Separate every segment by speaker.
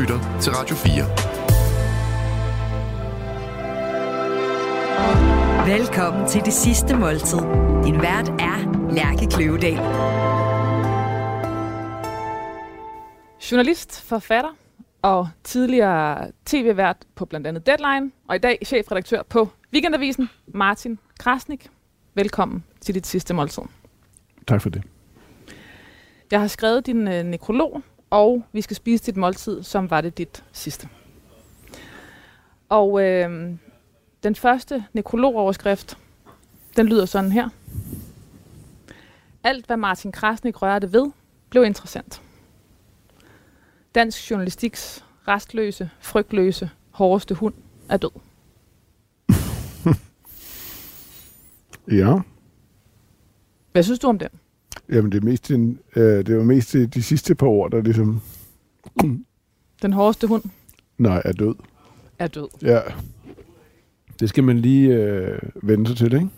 Speaker 1: lytter til Radio
Speaker 2: 4. Velkommen til det sidste måltid. Din vært er Lærke Kløvedal.
Speaker 3: Journalist, forfatter og tidligere tv-vært på blandt andet Deadline, og i dag chefredaktør på Weekendavisen, Martin Krasnik. Velkommen til dit sidste måltid.
Speaker 4: Tak for det.
Speaker 3: Jeg har skrevet din øh, nekrolog, og vi skal spise dit måltid, som var det dit sidste. Og øh, den første nekrologoverskrift, den lyder sådan her. Alt, hvad Martin Krasnik rørte ved, blev interessant. Dansk journalistiks restløse, frygtløse, hårdeste hund er død.
Speaker 4: ja.
Speaker 3: Hvad synes du om den?
Speaker 4: Jamen, det, er mest en, øh, det var mest de, de sidste par år, der ligesom...
Speaker 3: Den hårdeste hund?
Speaker 4: Nej, er død.
Speaker 3: Er død.
Speaker 4: Ja. Det skal man lige øh, vende sig til, ikke?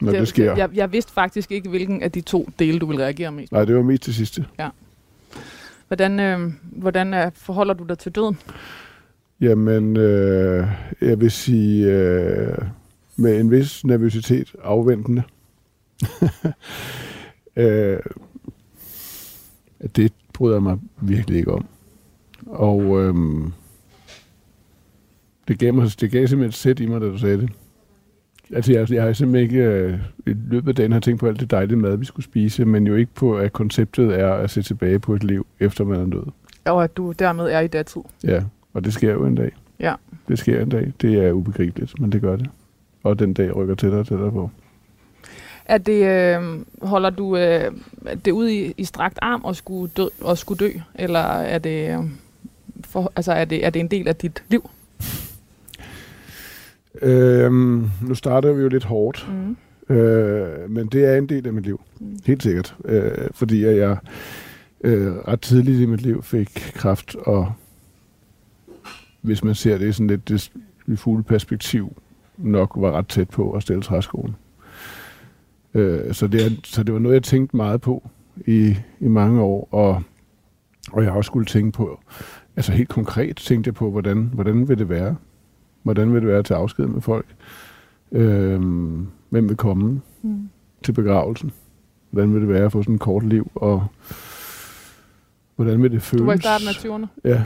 Speaker 4: Når det, det sker.
Speaker 3: Jeg, jeg vidste faktisk ikke, hvilken af de to dele, du vil reagere mest
Speaker 4: Nej, det var mest det sidste.
Speaker 3: Ja. Hvordan, øh, hvordan øh, forholder du dig til døden?
Speaker 4: Jamen, øh, jeg vil sige, øh, med en vis nervøsitet afventende. øh, det bryder jeg mig virkelig ikke om. Og øh, det, gav mig, det gav simpelthen et sæt i mig, da du sagde det. Altså, jeg, jeg har simpelthen ikke øh, i løbet af dagen har tænkt på alt det dejlige mad, vi skulle spise, men jo ikke på, at konceptet er at se tilbage på et liv, efter man er død.
Speaker 3: Og at du dermed er i datid.
Speaker 4: Ja, og det sker jo en dag.
Speaker 3: Ja.
Speaker 4: Det sker en dag. Det er ubegribeligt, men det gør det. Og den dag rykker tættere og tættere på.
Speaker 3: Er det, øh, holder du øh, det ud i, i strakt arm og skulle dø, og skulle dø, eller er det, øh, for, altså er det, er det en del af dit liv?
Speaker 4: Øhm, nu starter vi jo lidt hårdt, mm. øh, men det er en del af mit liv. Mm. Helt sikkert. Øh, fordi jeg øh, ret tidligt i mit liv fik kraft, og hvis man ser det i sådan lidt det, det fulde perspektiv, nok var ret tæt på at stille træskoen. Øh, så, det er, så det var noget, jeg tænkte meget på i, i mange år, og, og jeg har også skulle tænke på, altså helt konkret tænkte jeg på, hvordan, hvordan vil det være? Hvordan vil det være til afsked med folk? Øh, hvem vil komme mm. til begravelsen? Hvordan vil det være at få sådan et kort liv? Og hvordan vil det føles? Du
Speaker 3: var i starten af 20'erne?
Speaker 4: Ja.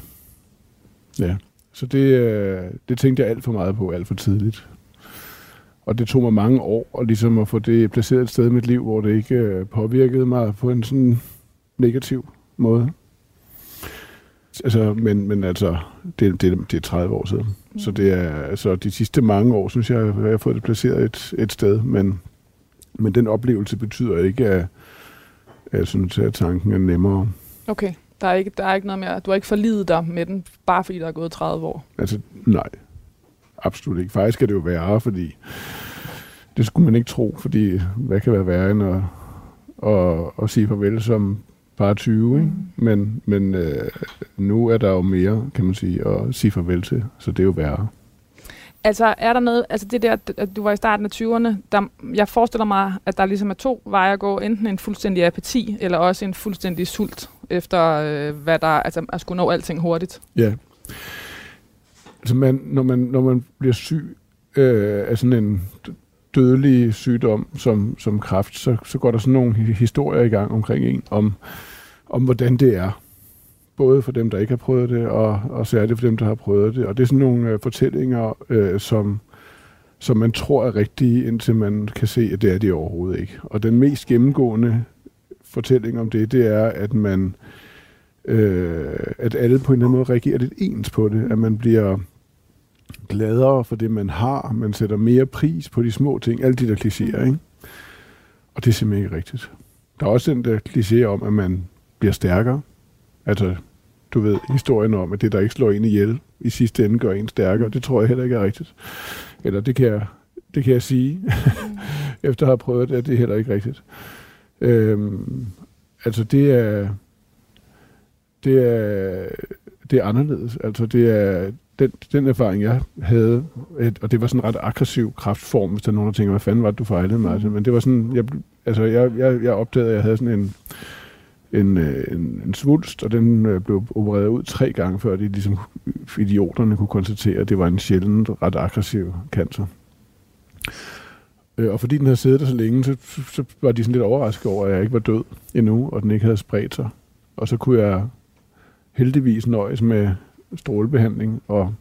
Speaker 4: Ja. Så det, øh, det tænkte jeg alt for meget på, alt for tidligt. Og det tog mig mange år at, ligesom at få det placeret et sted i mit liv, hvor det ikke øh, påvirkede mig på en sådan negativ måde. Altså, men, men altså, det, det, det er 30 år siden. Mm. Så det er, altså, de sidste mange år, synes jeg, jeg har fået det placeret et, et sted, men, men den oplevelse betyder ikke, at, at jeg synes, at tanken er nemmere.
Speaker 3: Okay, der er, ikke, der er ikke noget mere, du har ikke forlidet dig med den, bare fordi der er gået 30 år?
Speaker 4: Altså, nej. Absolut ikke. Faktisk er det jo værre, fordi det skulle man ikke tro, fordi hvad kan være værre end at, at, at sige farvel som bare 20, ikke? Mm. Men, men øh, nu er der jo mere, kan man sige, at sige farvel til, så det er jo værre.
Speaker 3: Altså, er der noget, altså det der, at du var i starten af 20'erne, der, jeg forestiller mig, at der ligesom er to veje at gå, enten en fuldstændig apati, eller også en fuldstændig sult, efter øh, hvad der, altså at skulle nå alting hurtigt.
Speaker 4: Ja. Altså, man, når, man, når man bliver syg øh, af sådan en dødelig sygdom som, som kræft, så, så går der sådan nogle historier i gang omkring en, om, om hvordan det er. Både for dem, der ikke har prøvet det, og, og særligt for dem, der har prøvet det. Og det er sådan nogle øh, fortællinger, øh, som, som man tror er rigtige, indtil man kan se, at det er det overhovedet ikke. Og den mest gennemgående fortælling om det, det er, at man øh, at alle på en eller anden måde reagerer lidt ens på det, at man bliver gladere for det, man har, man sætter mere pris på de små ting, alle de der klichéer, ikke? Og det er simpelthen ikke rigtigt. Der er også den der kliché om, at man bliver stærkere. Altså, du ved, historien om, at det, der ikke slår en ihjel, i sidste ende gør en stærkere. Det tror jeg heller ikke er rigtigt. Eller det kan jeg, det kan jeg sige, mm. efter at have prøvet det, at det er heller ikke rigtigt. Øhm, altså, det er, det er, det er anderledes. Altså, det er den, den erfaring, jeg havde, et, og det var sådan en ret aggressiv kraftform, hvis der er nogen, der tænker, hvad fanden var det, du fejlede? Mm. Men det var sådan, jeg, altså, jeg, jeg, jeg opdagede, at jeg havde sådan en, en, øh, en, en svulst, og den øh, blev opereret ud tre gange, før de ligesom, idioterne kunne konstatere, at det var en sjældent ret aggressiv cancer. Øh, og fordi den havde siddet der så længe, så, så var de sådan lidt overrasket over, at jeg ikke var død endnu, og den ikke havde spredt sig. Og så kunne jeg heldigvis nøjes med strålebehandling og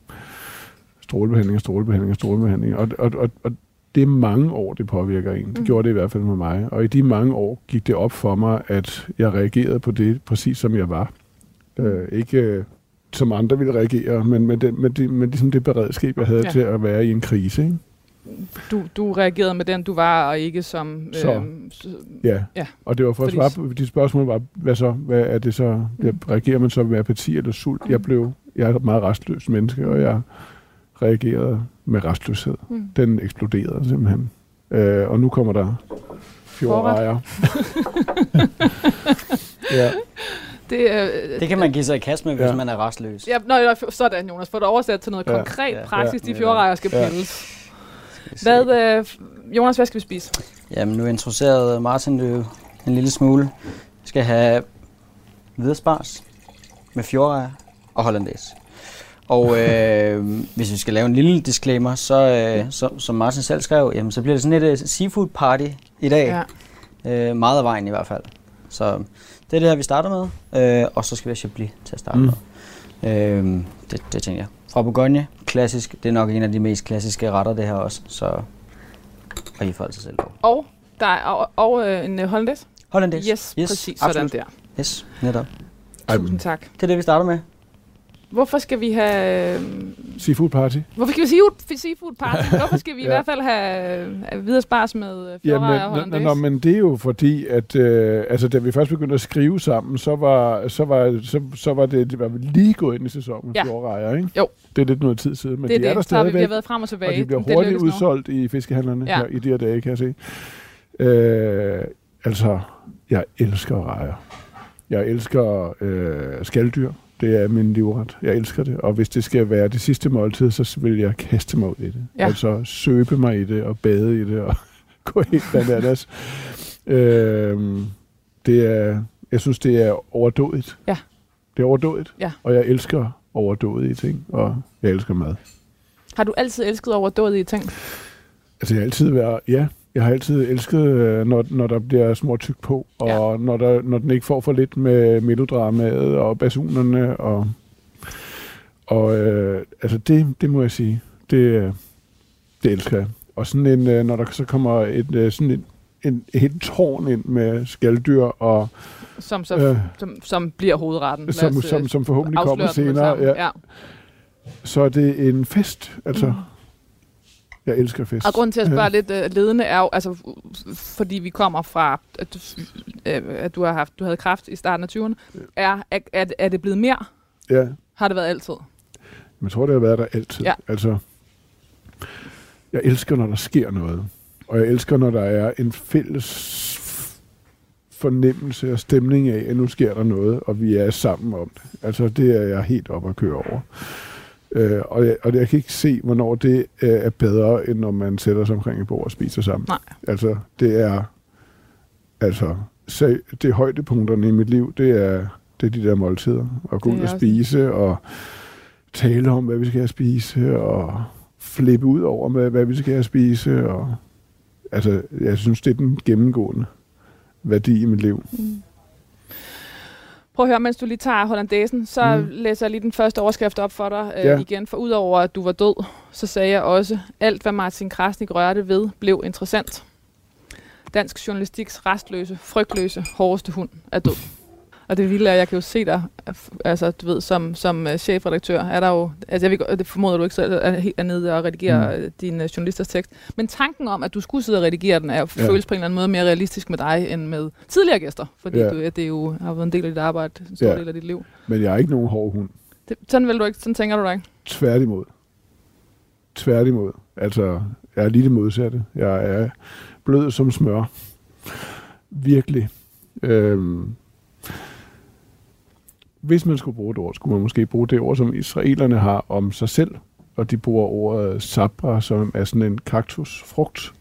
Speaker 4: strålebehandling og strålebehandling og strålebehandling. Og, og, og, og det er mange år, det påvirker en. Det mm. gjorde det i hvert fald med mig. Og i de mange år gik det op for mig, at jeg reagerede på det, præcis som jeg var. Øh, ikke øh, som andre ville reagere, men med, det, med, det, med ligesom det beredskab, jeg havde ja. til at være i en krise. Ikke?
Speaker 3: Du, du reagerede med den, du var, og ikke som...
Speaker 4: Så, øh, ja. ja, og det var for at svare på de spørgsmål, var, hvad så? Hvad er det så? Mm. Reagerer man så med apati eller sult? Mm. Jeg blev... Jeg er et meget restløs menneske, og jeg reagerede med restløshed. Mm. Den eksploderede simpelthen. Øh, og nu kommer der fjordrejer.
Speaker 1: ja. Det, øh, det kan man give sig i kast med, hvis ja. man er restløs.
Speaker 3: Ja, nøj, sådan Jonas. Få det oversat til noget ja. konkret ja. praksis, ja. de fjordrejer skal ja. pilles. Hvad, øh, Jonas, hvad skal vi spise?
Speaker 1: Jamen, nu introducerede Martin det en lille smule. Vi skal have hvidespars med fjordrejer og hollandaise. Og øh, hvis vi skal lave en lille disclaimer, så øh, så, som Martin selv skrev, jamen, så bliver det sådan et uh, seafood party i dag. Ja. Øh, meget af vejen i hvert fald. Så det er det her, vi starter med. Øh, og så skal vi have Chablis til at starte mm. med. Øh, det, det tænker jeg. Fra Bourgogne, klassisk. Det er nok en af de mest klassiske retter, det her også. Så og I får sig selv
Speaker 3: Og, der er, og, og øh, en hollandaise?
Speaker 1: Hollandaise.
Speaker 3: Yes, yes, præcis. Absolut. Sådan der.
Speaker 1: Yes, netop.
Speaker 3: Tusind tak.
Speaker 1: Det er det, vi starter med.
Speaker 3: Hvorfor skal vi have... Øh,
Speaker 4: seafood party.
Speaker 3: Hvorfor skal vi have seafood party? Hvorfor skal vi ja. i hvert fald have øh, videre spars med øh, ja,
Speaker 4: men, nå, nå, men det er jo fordi, at øh, altså, da vi først begyndte at skrive sammen, så var, så var, så, så var det, det var lige gået ind i sæsonen ja. fjordrejer, ikke?
Speaker 3: Jo.
Speaker 4: Det er lidt noget tid siden, men
Speaker 3: det er
Speaker 4: de er
Speaker 3: det.
Speaker 4: der stadigvæk.
Speaker 3: Vi har været frem og tilbage.
Speaker 4: Og de bliver hurtigt udsolgt nu. i fiskehandlerne ja. her i de her dage, kan jeg se. Øh, altså, jeg elsker rejer. Jeg elsker øh, skalddyr. Det er min livret. Jeg elsker det. Og hvis det skal være det sidste måltid, så vil jeg kaste mig ud i det. Ja. Altså søbe mig i det og bade i det og gå helt bananas. øhm, det er, jeg synes, det er overdådigt.
Speaker 3: Ja.
Speaker 4: Det er overdådigt.
Speaker 3: Ja.
Speaker 4: Og jeg elsker overdådige ting, og jeg elsker mad.
Speaker 3: Har du altid elsket overdådige ting?
Speaker 4: Altså, jeg har altid været, ja, jeg har altid elsket, øh, når, når der bliver små tyk på, og ja. når, der, når den ikke får for lidt med melodramaet og basunerne. Og, og øh, altså det, det må jeg sige, det, det elsker jeg. Og sådan en, øh, når der så kommer et, øh, sådan en, en, helt tårn ind med skalddyr og...
Speaker 3: Som, så, øh, som, som bliver hovedretten.
Speaker 4: Som, som, som forhåbentlig kommer senere. Ja. ja. Så er det en fest, altså. Mm. Jeg elsker fisk.
Speaker 3: Og grunden til at spørge ja. lidt uh, ledende er jo, altså, fordi vi kommer fra, at du, uh, at du har haft, du havde kraft i starten af 20'erne. Ja. Er, er, er, er det blevet mere?
Speaker 4: Ja.
Speaker 3: Har det været altid?
Speaker 4: Jeg tror, det har været der altid.
Speaker 3: Ja.
Speaker 4: Altså, jeg elsker, når der sker noget. Og jeg elsker, når der er en fælles fornemmelse og stemning af, at nu sker der noget, og vi er sammen om det. Altså, det er jeg helt op at køre over. Øh, og, jeg, og jeg kan ikke se, hvornår det øh, er bedre, end når man sætter sig omkring et bord og spiser sammen.
Speaker 3: Nej.
Speaker 4: Altså, det er... Altså, se, det er højdepunkterne i mit liv, det er, det er de der måltider. At gå ud og spise, og tale om, hvad vi skal have spise, og flippe ud over, med, hvad vi skal have spise. Og, altså, jeg synes, det er den gennemgående værdi i mit liv. Mm.
Speaker 3: Prøv at høre, mens du lige tager hollandæsen, så mm. læser jeg lige den første overskrift op for dig øh, ja. igen. For udover at du var død, så sagde jeg også, alt hvad Martin Krasnik rørte ved, blev interessant. Dansk journalistiks restløse, frygtløse, hårdeste hund er død. Og det vilde er, jeg kan jo se dig, altså du ved, som, som uh, chefredaktør, er der jo, altså jeg ved, det formoder du ikke selv, er helt nede og redigere mm. din uh, journalisters tekst. Men tanken om, at du skulle sidde og redigere den, er jo ja. føles på en eller anden måde mere realistisk med dig, end med tidligere gæster. Fordi ja. du, det er jo har været en del af dit arbejde, en stor ja. del af dit liv.
Speaker 4: Men jeg er ikke nogen hård hund.
Speaker 3: Det, sådan, vil du ikke, sådan tænker du dig ikke?
Speaker 4: Tværtimod. Tværtimod. Altså, jeg er lige det modsatte. Jeg er blød som smør. Virkelig. Øhm, hvis man skulle bruge et ord, skulle man måske bruge det ord, som israelerne har om sig selv, og de bruger ordet sabra, som er sådan en kaktusfrugt,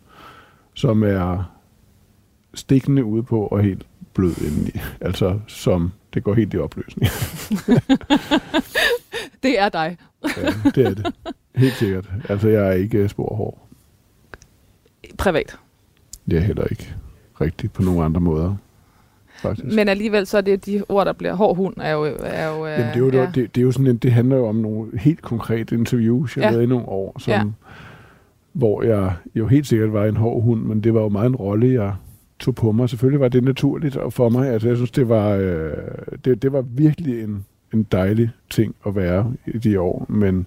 Speaker 4: som er stikkende ude på og helt blød indeni. Altså, som det går helt i opløsning.
Speaker 3: Det er dig.
Speaker 4: ja, det er det. Helt sikkert. Altså, jeg er ikke spor hård.
Speaker 3: Privat.
Speaker 4: Det er heller ikke rigtigt på nogen andre måder. Faktisk.
Speaker 3: Men alligevel så er det de ord, der bliver hård hund, er jo... Er jo
Speaker 4: Jamen, det, er jo, ja. det, det, er jo sådan en, det handler jo om nogle helt konkrete interviews, jeg
Speaker 3: Ja.
Speaker 4: ja. lavede i nogle år, som,
Speaker 3: Ja.
Speaker 4: hvor jeg jo helt sikkert var en hård hund, men det var jo meget en rolle, jeg tog på mig. Selvfølgelig var det naturligt for mig. Altså, jeg synes, det var, øh, det, det var virkelig en, en dejlig ting at være i de år, men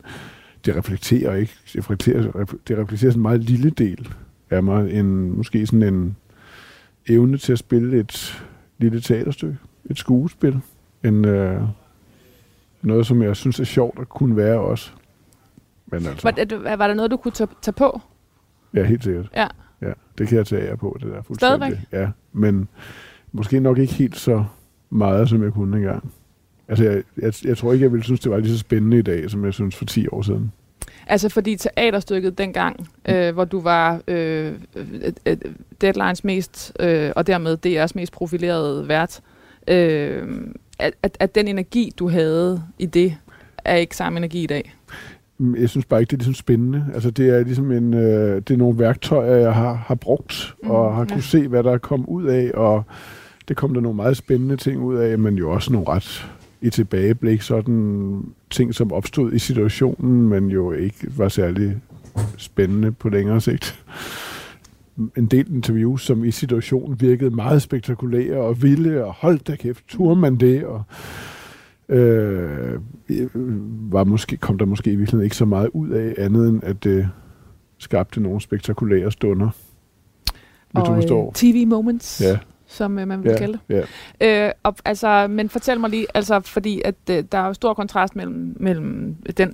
Speaker 4: det reflekterer ikke. Det reflekterer, det reflekterer sådan en meget lille del af mig, en, måske sådan en evne til at spille et lille teaterstykke, et skuespil, en, øh, noget, som jeg synes er sjovt at kunne være også. Men altså,
Speaker 3: Var, det- var der noget, du kunne tage, tage på?
Speaker 4: ja, helt sikkert.
Speaker 3: Ja.
Speaker 4: ja. Det kan jeg tage jer på, det der fuldstændig.
Speaker 3: Stadigvæk?
Speaker 4: Ja, men måske nok ikke helt så meget, som jeg kunne engang. Altså, jeg, jeg, jeg tror ikke, jeg ville synes, det var lige så spændende i dag, som jeg synes for 10 år siden.
Speaker 3: Altså fordi teaterstykket dengang, øh, hvor du var øh, øh, øh, Deadlines mest, øh, og dermed DR's mest profilerede vært, øh, at, at, at den energi, du havde i det, er ikke samme energi i dag.
Speaker 4: Mm, Jeg synes bare ikke, det er ligesom spændende. Altså, det er ligesom en, øh, det er nogle værktøjer, jeg har, har brugt,
Speaker 3: mm,
Speaker 4: og har
Speaker 3: ja.
Speaker 4: kunne se, hvad der er kommet ud af, og det kom der nogle meget spændende ting ud af, men jo også nogle ret i tilbageblik, sådan ting, som opstod i situationen, men jo ikke var særlig spændende på længere sigt. En del interviews, som i situationen virkede meget spektakulære og vilde, og hold da kæft, turde man det, og øh, var måske, kom der måske i virkeligheden ikke så meget ud af andet end, at det skabte nogle spektakulære stunder. Hvis du
Speaker 3: og
Speaker 4: forstår.
Speaker 3: TV moments,
Speaker 4: Ja,
Speaker 3: som øh, man vil
Speaker 4: ja,
Speaker 3: kalde det.
Speaker 4: ja.
Speaker 3: Øh, og, altså, men fortæl mig lige, altså, fordi at, øh, der er jo stor kontrast mellem, mellem den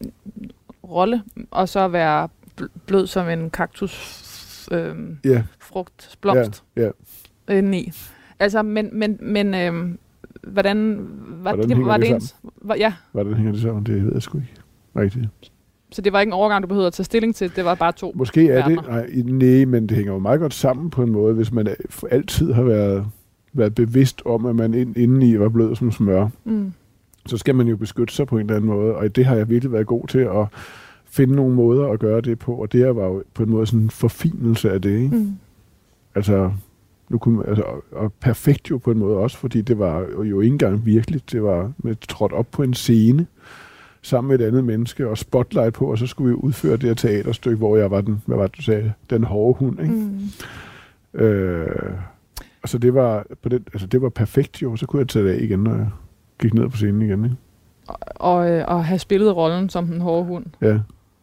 Speaker 3: rolle, og så at være bl- blød som en kaktus øh,
Speaker 4: Ja,
Speaker 3: frugt, blomst
Speaker 4: ja, ja.
Speaker 3: indeni. Altså, men, men, men øh, hvordan, var,
Speaker 4: Hvordan
Speaker 3: det, var
Speaker 4: det
Speaker 3: det ens, var, ja,
Speaker 4: Hvordan hænger det sammen? Det ved jeg sgu ikke. Rigtigt.
Speaker 3: Så det var ikke en overgang, du behøvede at tage stilling til, det var bare to.
Speaker 4: Måske er det...
Speaker 3: verdener.
Speaker 4: Nej, nej, men det hænger jo meget godt sammen på en måde, hvis man altid har været, været bevidst om, at man ind, indeni var blød som smør.
Speaker 3: Mm.
Speaker 4: Så skal man jo beskytte sig på en eller anden måde, og det har jeg virkelig været god til at finde nogle måder at gøre det på, og det her var jo på en måde sådan en forfinelse af det, ikke?
Speaker 3: Mm.
Speaker 4: Altså, nu kunne, man- altså, og- perfekt jo på en måde også, fordi det var jo, jo ikke engang virkeligt. Det var med trådt op på en scene sammen med et andet menneske og spotlight på, og så skulle vi udføre det her teaterstykke, hvor jeg var den, hvad var det, du sagde, den hårde hund, ikke?
Speaker 3: Mm.
Speaker 4: Øh, og så det var, på den, altså det var perfekt jo, så kunne jeg tage det af igen, når jeg gik ned på scenen igen, ikke?
Speaker 3: Og, øh, og have spillet rollen som den hårde hund,
Speaker 4: Ja,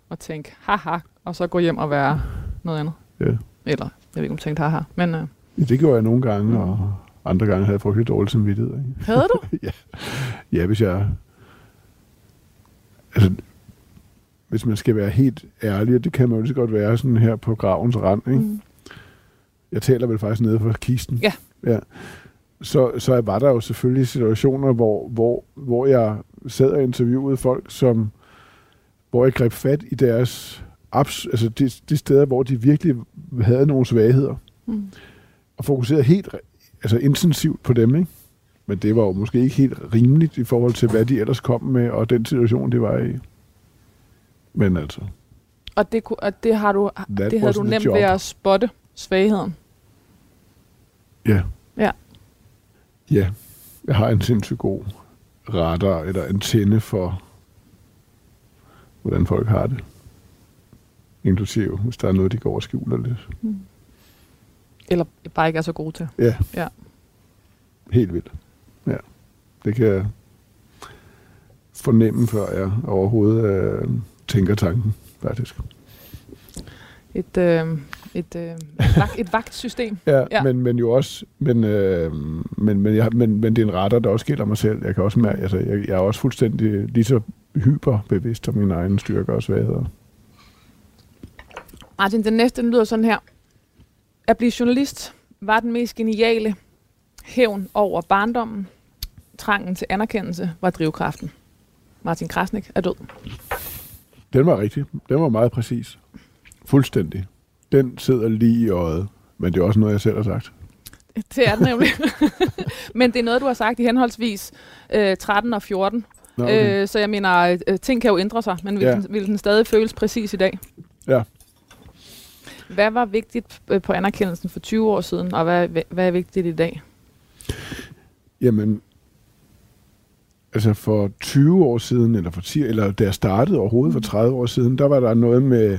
Speaker 3: og tænke, haha, og så gå hjem og være noget andet.
Speaker 4: Ja.
Speaker 3: Eller, jeg ved ikke, om du tænkte haha, men øh,
Speaker 4: Ja, det gjorde jeg nogle gange, og andre gange havde jeg frygtelig dårlig samvittighed, ikke?
Speaker 3: havde du?
Speaker 4: Ja, hvis jeg... Altså, hvis man skal være helt ærlig, og det kan man jo lige så godt være sådan her på gravens rand, ikke?
Speaker 3: Mm.
Speaker 4: Jeg taler vel faktisk nede for kisten.
Speaker 3: Ja.
Speaker 4: ja. Så, så var der jo selvfølgelig situationer, hvor, hvor, hvor jeg sad og interviewede folk, som, hvor jeg greb fat i deres abs, altså de, de steder, hvor de virkelig havde nogle svagheder,
Speaker 3: Mm.
Speaker 4: og fokuserede helt altså intensivt på dem, ikke? Men det var jo måske ikke helt rimeligt i forhold til, hvad de ellers kom med, og den situation, det var i. Men altså,
Speaker 3: Og, det, og det, har du, det havde du nemt
Speaker 4: job.
Speaker 3: ved at spotte svagheden.
Speaker 4: ja.
Speaker 3: Ja.
Speaker 4: Ja, jeg har en sindssygt god radar eller antenne for, hvordan folk har det. Inklusive, hvis der er noget, de går og skjuler lidt.
Speaker 3: Eller bare ikke er så god til.
Speaker 4: Ja.
Speaker 3: Ja.
Speaker 4: Helt vildt. Ja. Det kan jeg fornemme, før jeg overhovedet øh, tænker tanken, faktisk.
Speaker 3: Et, øh, et, øh, et, vagt, et vagtsystem.
Speaker 4: Ja,
Speaker 3: Ja.
Speaker 4: Men, men jo også, men, øh, men, men, jeg, men, men det er en retter, der også gælder mig selv. Jeg kan også mærke, altså, jeg, jeg er også fuldstændig lige så hyperbevidst om mine egne styrker og svagheder.
Speaker 3: Martin, den næste den lyder sådan her. At blive journalist var den mest geniale hævn over barndommen. Trangen til anerkendelse var drivkraften. Martin Krasnik er død.
Speaker 4: Den var rigtig. Den var meget præcis. Fuldstændig. Den sidder lige i øjet. Men det er også noget, jeg selv har sagt.
Speaker 3: Det er det nemlig. Men det er noget, du har sagt i henholdsvis øh, 13 og 14.
Speaker 4: Nå, okay.
Speaker 3: Øh, så jeg mener, øh, ting kan jo ændre sig, men vil,
Speaker 4: Ja.
Speaker 3: den, vil den stadig føles præcis i dag?
Speaker 4: Ja.
Speaker 3: Hvad var vigtigt øh, på anerkendelsen for 20 år siden, og hvad- hvad er vigtigt i dag?
Speaker 4: Jamen, altså for 20 år siden, eller for 10, eller da jeg startede overhovedet for 30 år siden, der var der noget med,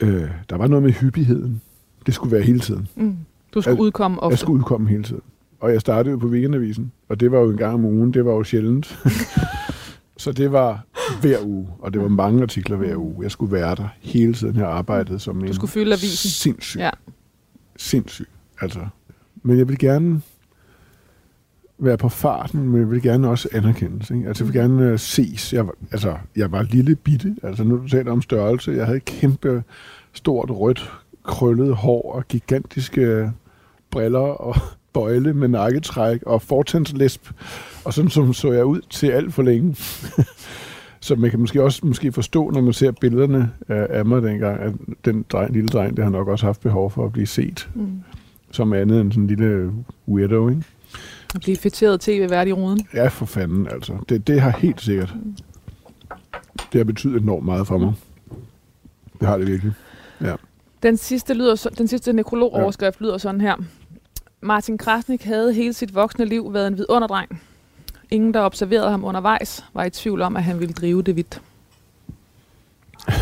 Speaker 4: øh, der var noget med hyppigheden. Det skulle være hele tiden.
Speaker 3: Mm. Du skulle
Speaker 4: Altså,
Speaker 3: udkomme ofte.
Speaker 4: Jeg skulle udkomme hele tiden. Og jeg startede jo på weekendavisen, og det var jo en gang om ugen, det var jo sjældent. Så det var hver uge, og det var mange artikler hver uge. Jeg skulle være der hele tiden. Jeg arbejdede som en
Speaker 3: Du skulle fylde avisen.
Speaker 4: sindssyg.
Speaker 3: Ja.
Speaker 4: Sindssyg, altså. Men jeg vil gerne være på farten, men jeg vil gerne også anerkendes. Ikke? Altså, jeg vil gerne uh, ses. Jeg, var- altså, jeg var lille bitte. Altså, nu du taler om størrelse. Jeg havde kæmpe, stort, rødt, krøllet hår og gigantiske briller og bøjle med nakketræk og fortændslæsp. Og sådan som så jeg ud til alt for længe. Så man kan måske også måske forstå, når man ser billederne af, af mig dengang, at den dreng, lille dreng, det har nok også haft behov for at blive set
Speaker 3: Mm.
Speaker 4: som andet end sådan en lille weirdo, ikke?
Speaker 3: At blive fætteret tv-vært i ruden.
Speaker 4: Ja, for fanden, altså. Det, det har helt sikkert. Det har betydet enormt meget for mig. Det har det virkelig.
Speaker 3: Den sidste, lyder den sidste nekrologoverskrift lyder sådan her. Martin Krasnik havde hele sit voksne liv været en vidunderdreng. Ingen, der observerede ham undervejs, var i tvivl om, at han ville drive det vidt.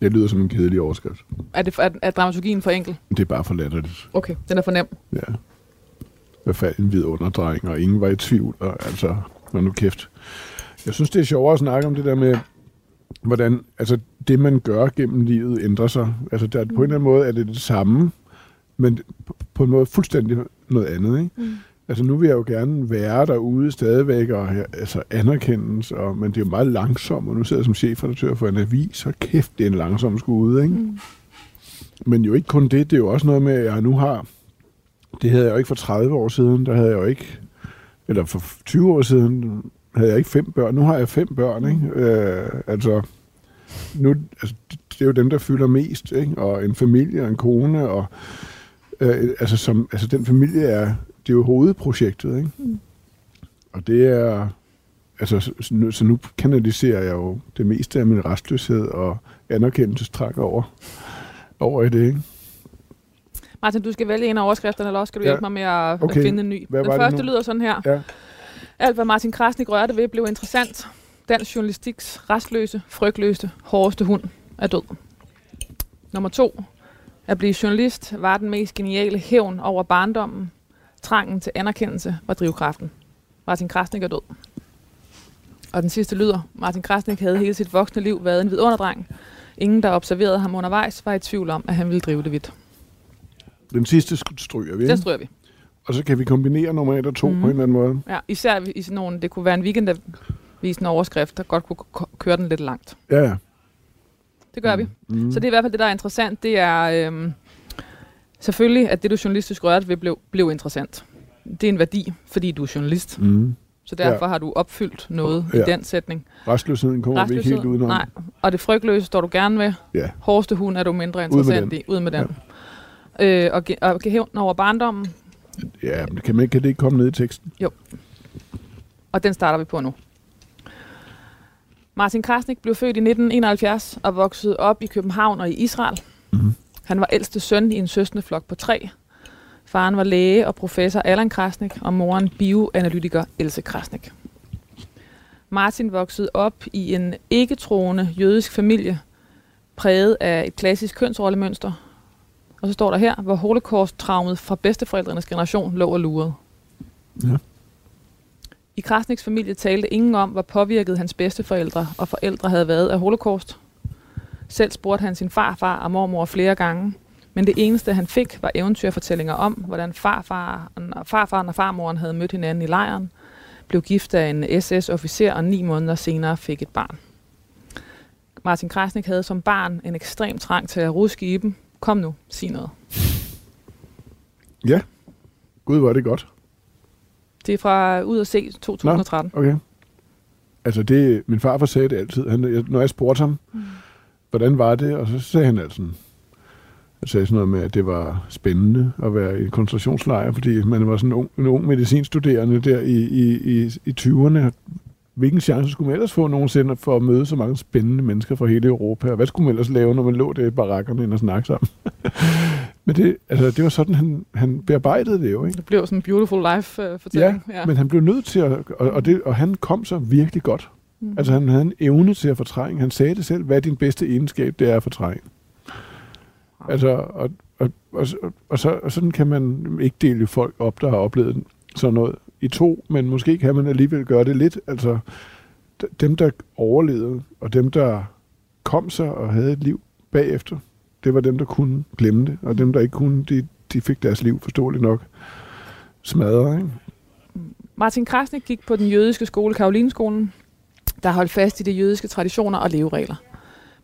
Speaker 4: Det lyder som en kedelig overskrift.
Speaker 3: Er, det, er, er dramaturgien for enkel?
Speaker 4: Det er bare for latterligt.
Speaker 3: Okay, den er for nem.
Speaker 4: Ja. Hvad fald en vidunderdreng, og ingen var i tvivl. Og altså, når nu kæft. Jeg synes, det er sjovere at snakke om det der med, hvordan altså, det, man gør gennem livet, ændrer sig. Altså, der, på en eller anden måde er det det samme, men på, på en måde fuldstændig noget andet. Ikke?
Speaker 3: Mm.
Speaker 4: Altså, nu vil jeg jo gerne være derude stadigvæk, og altså, anerkendes, og, men det er jo meget langsomt, og nu sidder jeg som chefredaktør for en avis, og kæft, det er en langsom skude, ikke?
Speaker 3: Mm.
Speaker 4: Men jo ikke kun det, det er jo også noget med, at jeg nu har, det havde jeg jo ikke for 30 år siden, der havde jeg jo ikke, eller for 20 år siden, havde jeg ikke fem børn. Nu har jeg fem børn, ikke? Øh, altså, nu, altså, det, er jo dem, der fylder mest, ikke? Og en familie og en kone, og øh, altså, som, altså den familie er, det er jo hovedprojektet, ikke?
Speaker 3: Mm.
Speaker 4: Og det er, altså, så, så nu, så nu kanaliserer jeg jo det meste af min restløshed og anerkendelsestræk over, over i det, ikke?
Speaker 3: Martin, du skal vælge en af overskrifterne, eller også skal du
Speaker 4: Ja.
Speaker 3: hjælpe mig med at
Speaker 4: Okay.
Speaker 3: finde en ny.
Speaker 4: Hvad
Speaker 3: Den første lyder sådan her.
Speaker 4: Ja.
Speaker 3: Alt, hvad Martin Krasnik rørte ved, blev interessant. Dansk journalistiks restløse, frygtløse, hårdeste hund er død. Nummer to. At blive journalist var den mest geniale hævn over barndommen. Trangen til anerkendelse var drivkraften. Martin Krasnik er død. Og den sidste lyder. Martin Krasnik havde hele sit voksne liv været en vidunderdreng. Ingen, der observerede ham undervejs, var i tvivl om, at han ville drive det vidt.
Speaker 4: Den sidste stryger vi,
Speaker 3: Den stryger vi.
Speaker 4: og så kan vi kombinere nummer et og to
Speaker 3: Mhm.
Speaker 4: mm. på en eller anden måde.
Speaker 3: Ja, især i sådan nogle, det kunne være en weekendavisende overskrift, der godt kunne køre den lidt langt.
Speaker 4: Ja, ja.
Speaker 3: Det gør mm. vi.
Speaker 4: Mm.
Speaker 3: Så det er i hvert fald det, der er interessant. Det er øhm, selvfølgelig, at det, du journalistisk rørte ved, blev, blev interessant. Det er en værdi, fordi du er journalist.
Speaker 4: Mm.
Speaker 3: Så derfor ja. har du opfyldt noget ja. I den sætning.
Speaker 4: Restløsheden kommer vi ikke helt udenom.
Speaker 3: nej. Og det frygtløse står du gerne ved.
Speaker 4: Ja.
Speaker 3: Hårdeste hund er du mindre
Speaker 4: med
Speaker 3: interessant
Speaker 4: den.
Speaker 3: i. Ud med den. Ja. Øh, og, og hævn over barndommen,
Speaker 4: Ja, men kan, man, ikke- kan det ikke komme ned i teksten?
Speaker 3: og den starter vi på nu. Martin Krasnik blev født i 1971 og voksede op i København og i Israel.
Speaker 4: Mhm.
Speaker 3: Han var ældste søn i en søskendeflok på tre. Faren var læge og professor Allan Krasnik, og moren bioanalytiker Else Krasnik. Martin voksede op i en ikke-troende jødisk familie, præget af et klassisk kønsrollemønster. Og så står der her, hvor holocaust-traumet fra bedsteforældrenes generation lå og lurede.
Speaker 4: Ja.
Speaker 3: I Krasniks familie talte ingen om, hvor påvirket hans bedsteforældre og forældre havde været af holocaust. Selv spurgte han sin farfar og mormor flere gange, men det eneste han fik var eventyrfortællinger om, hvordan farfar, farfaren og farmoren havde mødt hinanden i lejren, blev gift af en SS-officer og ni måneder senere fik et barn. Martin Krasnik havde som barn en ekstrem trang til at ruske i dem. Kom nu, sig noget.
Speaker 4: Gud, hvor er det godt.
Speaker 3: Det er fra Ud at se 2013.
Speaker 4: Okay. Altså, det, min farfar sagde det altid. Han, jeg, når jeg spurgte ham, mm. hvordan var det? Og så sagde han altså, Jeg sagde sådan noget med, at det var spændende at være i en koncentrationslejr, fordi man var sådan en ung, en ung medicinstuderende der i, i, i, i 20'erne. Hvilken chance skulle man ellers få nogensinde for at møde så mange spændende mennesker fra hele Europa? Og hvad skulle man ellers lave, når man lå der i barakkerne og snakke sammen? Men det, altså, det var sådan, han, han bearbejdede det jo, ikke?
Speaker 3: Det blev sådan en beautiful life-fortælling.
Speaker 4: Ja, men han blev nødt til at... Og, og, det, og han kom så virkelig godt. Mm. Altså, han havde en evne til at fortrænge. Han sagde det selv, hvad er din bedste egenskab, det er at fortrænge. Altså, og, og, og, og, og, så, og sådan kan man ikke dele folk op, der har oplevet sådan noget i to, men måske kan man alligevel gøre det lidt. Altså, dem, der overlevede, og dem, der kom sig og havde et liv bagefter, det var dem, der kunne glemme det, og dem, der ikke kunne, de, de fik deres liv forståeligt nok smadret, ikke?
Speaker 3: Martin Krasnik gik på den jødiske skole, Karolinskolen, der holdt fast i de jødiske traditioner og leveregler.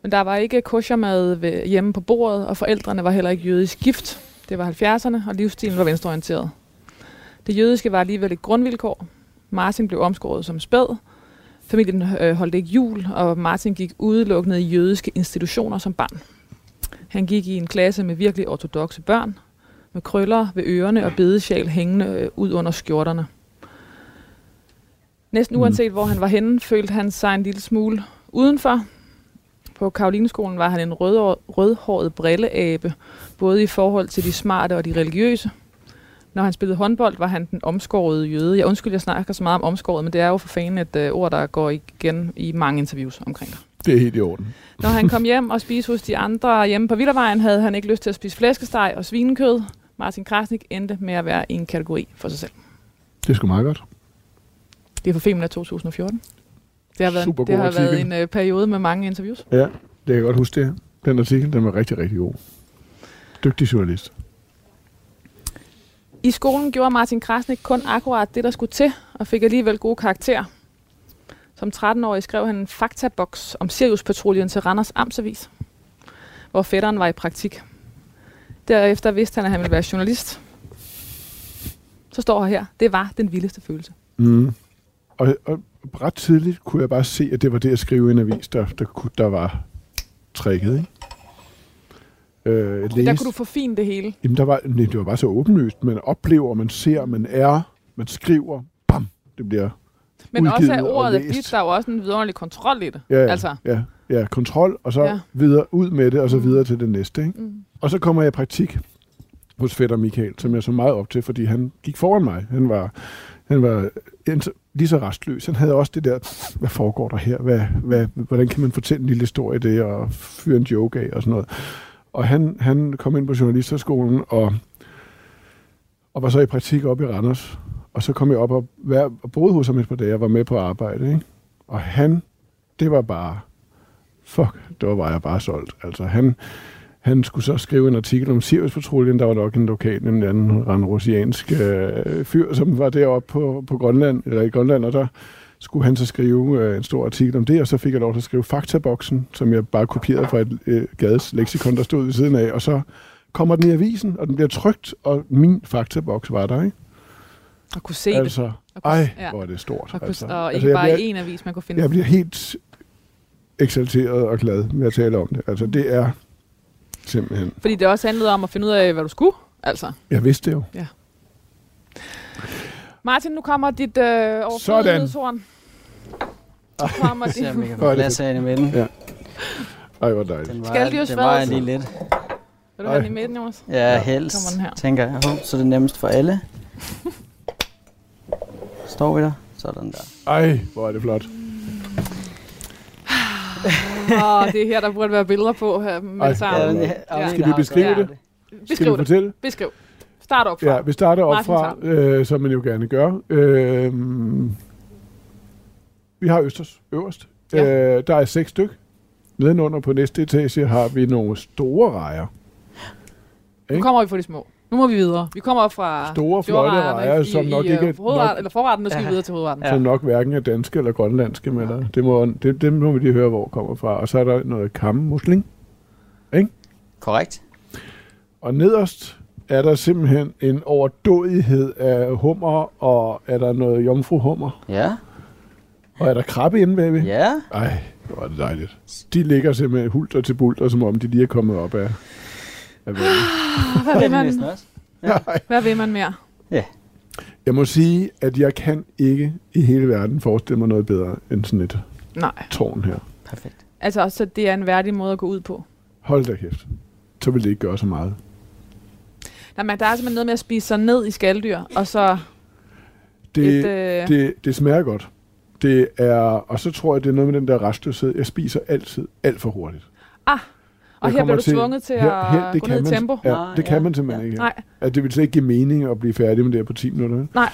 Speaker 3: Men der var ikke koshermad hjemme på bordet, og forældrene var heller ikke jødisk gift. Det var 70'erne, og livsstilen var venstreorienteret. Det jødiske var alligevel et grundvilkår. Martin blev omskåret som spæd. Familien øh, holdt ikke jul, og Martin gik udelukkende i jødiske institutioner som barn. Han gik i en klasse med virkelig ortodoxe børn, med krøller ved ørerne og bedesjal hængende øh, ud under skjorterne. Næsten
Speaker 4: Mm.
Speaker 3: uanset hvor han var henne, følte han sig en lille smule udenfor. På Karolineskolen var han en rød, rødhåret brilleabe, både i forhold til de smarte og de religiøse. Når han spillede håndbold, var han den omskårede jøde. Jeg undskyld, jeg snakker så meget om omskåret, men det er jo for fanden et øh, ord, der går igen i mange interviews omkring det.
Speaker 4: Det er helt i orden.
Speaker 3: Når han kom hjem og spiste hos de andre hjemme på Vildervejen, havde han ikke lyst til at spise flæskesteg og svinekød. Martin Krasnik endte med at være i en kategori for sig selv.
Speaker 4: Det er sgu meget godt.
Speaker 3: Det er for Femina 2014. Det har været,
Speaker 4: Super
Speaker 3: det har været en øh, periode med mange interviews.
Speaker 4: Ja, det kan jeg godt huske det. Den artikel, den var rigtig, rigtig god. Dygtig journalist.
Speaker 3: I skolen gjorde Martin Krasnik kun akkurat det, der skulle til, og fik alligevel gode karakterer. Som 13-årig skrev han en faktaboks om Sirius-patruljen til Randers Amtsavis, hvor fætteren var i praktik. Derefter vidste han, at han ville være journalist. Så står her her. Det var den vildeste følelse.
Speaker 4: Mm. Og, og ret tidligt kunne jeg bare se, at det var det at skrive i en avis, der, der, der var tricket, ikke? Øh, jeg
Speaker 3: Der kunne du få fint det hele.
Speaker 4: Jamen, der var, nej, det var bare så åbenlyst. Man oplever, man ser, man er, man skriver, bam, det bliver
Speaker 3: Men også
Speaker 4: og
Speaker 3: ordet
Speaker 4: læst.
Speaker 3: dit, der er jo også en vidunderlig kontrol i det.
Speaker 4: Ja, ja,
Speaker 3: Altså.
Speaker 4: ja, ja, kontrol, og så
Speaker 3: Ja.
Speaker 4: videre ud med det, og så
Speaker 3: Mm.
Speaker 4: videre til det næste. Ikke?
Speaker 3: Mm.
Speaker 4: Og så kommer jeg i praktik hos fætter Michael, som jeg så meget op til, fordi han gik foran mig. Han var, han var lige så restløs. Han havde også det der, hvad foregår der her? Hvad, hvad, hvordan kan man fortælle en lille historie i det, og fyre en joke af og sådan noget. Og han, han kom ind på journalisterskolen, og, og var så i praktik op i Randers. Og så kom jeg op og, vær, og boede hos ham et par dage og var med på arbejde. Ikke? Og han, det var bare, fuck, det var jeg bare solgt. Altså han, han skulle så skrive en artikel om Siriuspatruljen, Der var nok en lokal, en anden randrosiansk øh, fyr, som var deroppe på, på Grønland, eller i Grønland, og der skulle han så skrive øh, en stor artikel om det, og så fik jeg lov til at skrive faktaboksen, som jeg bare kopierede fra et øh, gades leksikon, der stod ved siden af, og så kommer den i avisen, og den bliver trygt, og min faktaboks var der, ikke?
Speaker 3: At kunne se det.
Speaker 4: Altså,
Speaker 3: Og kunne-
Speaker 4: ej,
Speaker 3: ja.
Speaker 4: hvor er det stort.
Speaker 3: Og, kunne,
Speaker 4: altså.
Speaker 3: og
Speaker 4: altså,
Speaker 3: ikke
Speaker 4: jeg
Speaker 3: bare
Speaker 4: bliver,
Speaker 3: i en avis, man kunne finde.
Speaker 4: jeg bliver helt eksalteret og glad med at tale om det. Altså, det er simpelthen...
Speaker 3: Fordi det også handlede om at finde ud af, hvad du skulle. Altså.
Speaker 4: Jeg vidste det jo.
Speaker 3: Martin, nu kommer dit øh, overflødighedshorn. Kommer
Speaker 1: Se om vi
Speaker 3: dit...
Speaker 1: kan
Speaker 4: Hvor er
Speaker 1: få
Speaker 4: det
Speaker 1: plads af i midten.
Speaker 4: Ja. Ej, hvor dejligt.
Speaker 1: Den
Speaker 3: Skal
Speaker 1: var,
Speaker 3: dyrs
Speaker 1: den
Speaker 3: fades?
Speaker 1: lige lidt.
Speaker 3: Vil du have den i midten, Jonas?
Speaker 1: Ja,
Speaker 4: Ja.
Speaker 1: helst,
Speaker 3: Kommer den her.
Speaker 1: tænker jeg. Hov, så er det nemmest for alle. Står vi der? Sådan der.
Speaker 4: Ej, hvor er det flot.
Speaker 3: Åh, det er her, der burde være billeder på her med
Speaker 4: Ej,
Speaker 3: det samme.
Speaker 4: ja,
Speaker 3: Ja.
Speaker 4: Skal vi beskrive
Speaker 3: Ja.
Speaker 4: det? Skal
Speaker 3: Beskriv
Speaker 4: vi
Speaker 3: det.
Speaker 4: fortælle?
Speaker 3: Beskriv. Start op fra.
Speaker 4: Ja, vi starter op
Speaker 3: Martin
Speaker 4: fra, øh, som man jo gerne gør. Øh, vi har Østers øverst.
Speaker 3: Ja.
Speaker 4: Øh, der er seks styk. Nedenunder på næste etage har vi nogle store rejer.
Speaker 3: Nu kommer vi fra de små. Nu må vi videre. Vi kommer op fra
Speaker 4: Store, flotte rejer,
Speaker 3: i,
Speaker 4: som nok
Speaker 3: i,
Speaker 4: ikke
Speaker 3: øh,
Speaker 4: er
Speaker 3: hovedret,
Speaker 4: nok-
Speaker 3: eller forretten, nu skal vi
Speaker 1: Ja.
Speaker 3: videre til hovedretten.
Speaker 1: Ja.
Speaker 4: som nok hverken er danske eller grønlandske. Men der, det, må, det, det må vi lige høre, hvor kommer fra. Og så er der noget kammusling.
Speaker 1: Korrekt.
Speaker 4: Og nederst er der simpelthen en overdådighed af hummer, og er der noget jomfruhummer,
Speaker 1: Ja.
Speaker 4: Og er der krabbe inde bagved.
Speaker 1: Ja.
Speaker 4: Ej, hvor er det dejligt. De ligger simpelthen hulter til bulter, som om de lige er kommet op af. af vandet.
Speaker 3: Hvad
Speaker 1: Det
Speaker 3: vil man, hvad vil man mere?
Speaker 4: Jeg må sige, at jeg kan ikke i hele verden forestille mig noget bedre end sådan et
Speaker 3: Nej.
Speaker 4: tårn her.
Speaker 1: Perfekt.
Speaker 3: Altså, så det er en værdig måde at gå ud på.
Speaker 4: Hold da kæft. Så vil det ikke gøre så meget.
Speaker 3: Nej, men der er simpelthen noget med at spise sig ned i skalddyr, og så
Speaker 4: Det,
Speaker 3: et... Øh,
Speaker 4: det, det smager godt. Det er, og så tror jeg, det er noget med den der restløshed. Jeg spiser altid alt for hurtigt.
Speaker 3: ah, og
Speaker 4: Jeg
Speaker 3: her bliver du tvunget til
Speaker 4: her-
Speaker 3: at
Speaker 4: her- det
Speaker 3: gå
Speaker 4: kan
Speaker 3: ned i tempo.
Speaker 4: Ja,
Speaker 1: Nej,
Speaker 4: det kan
Speaker 1: ja,
Speaker 4: man simpelthen
Speaker 1: ja.
Speaker 4: ikke.
Speaker 3: Nej,
Speaker 4: At det vil slet ikke give mening at blive færdig med det her på 10 minutter.
Speaker 3: nej,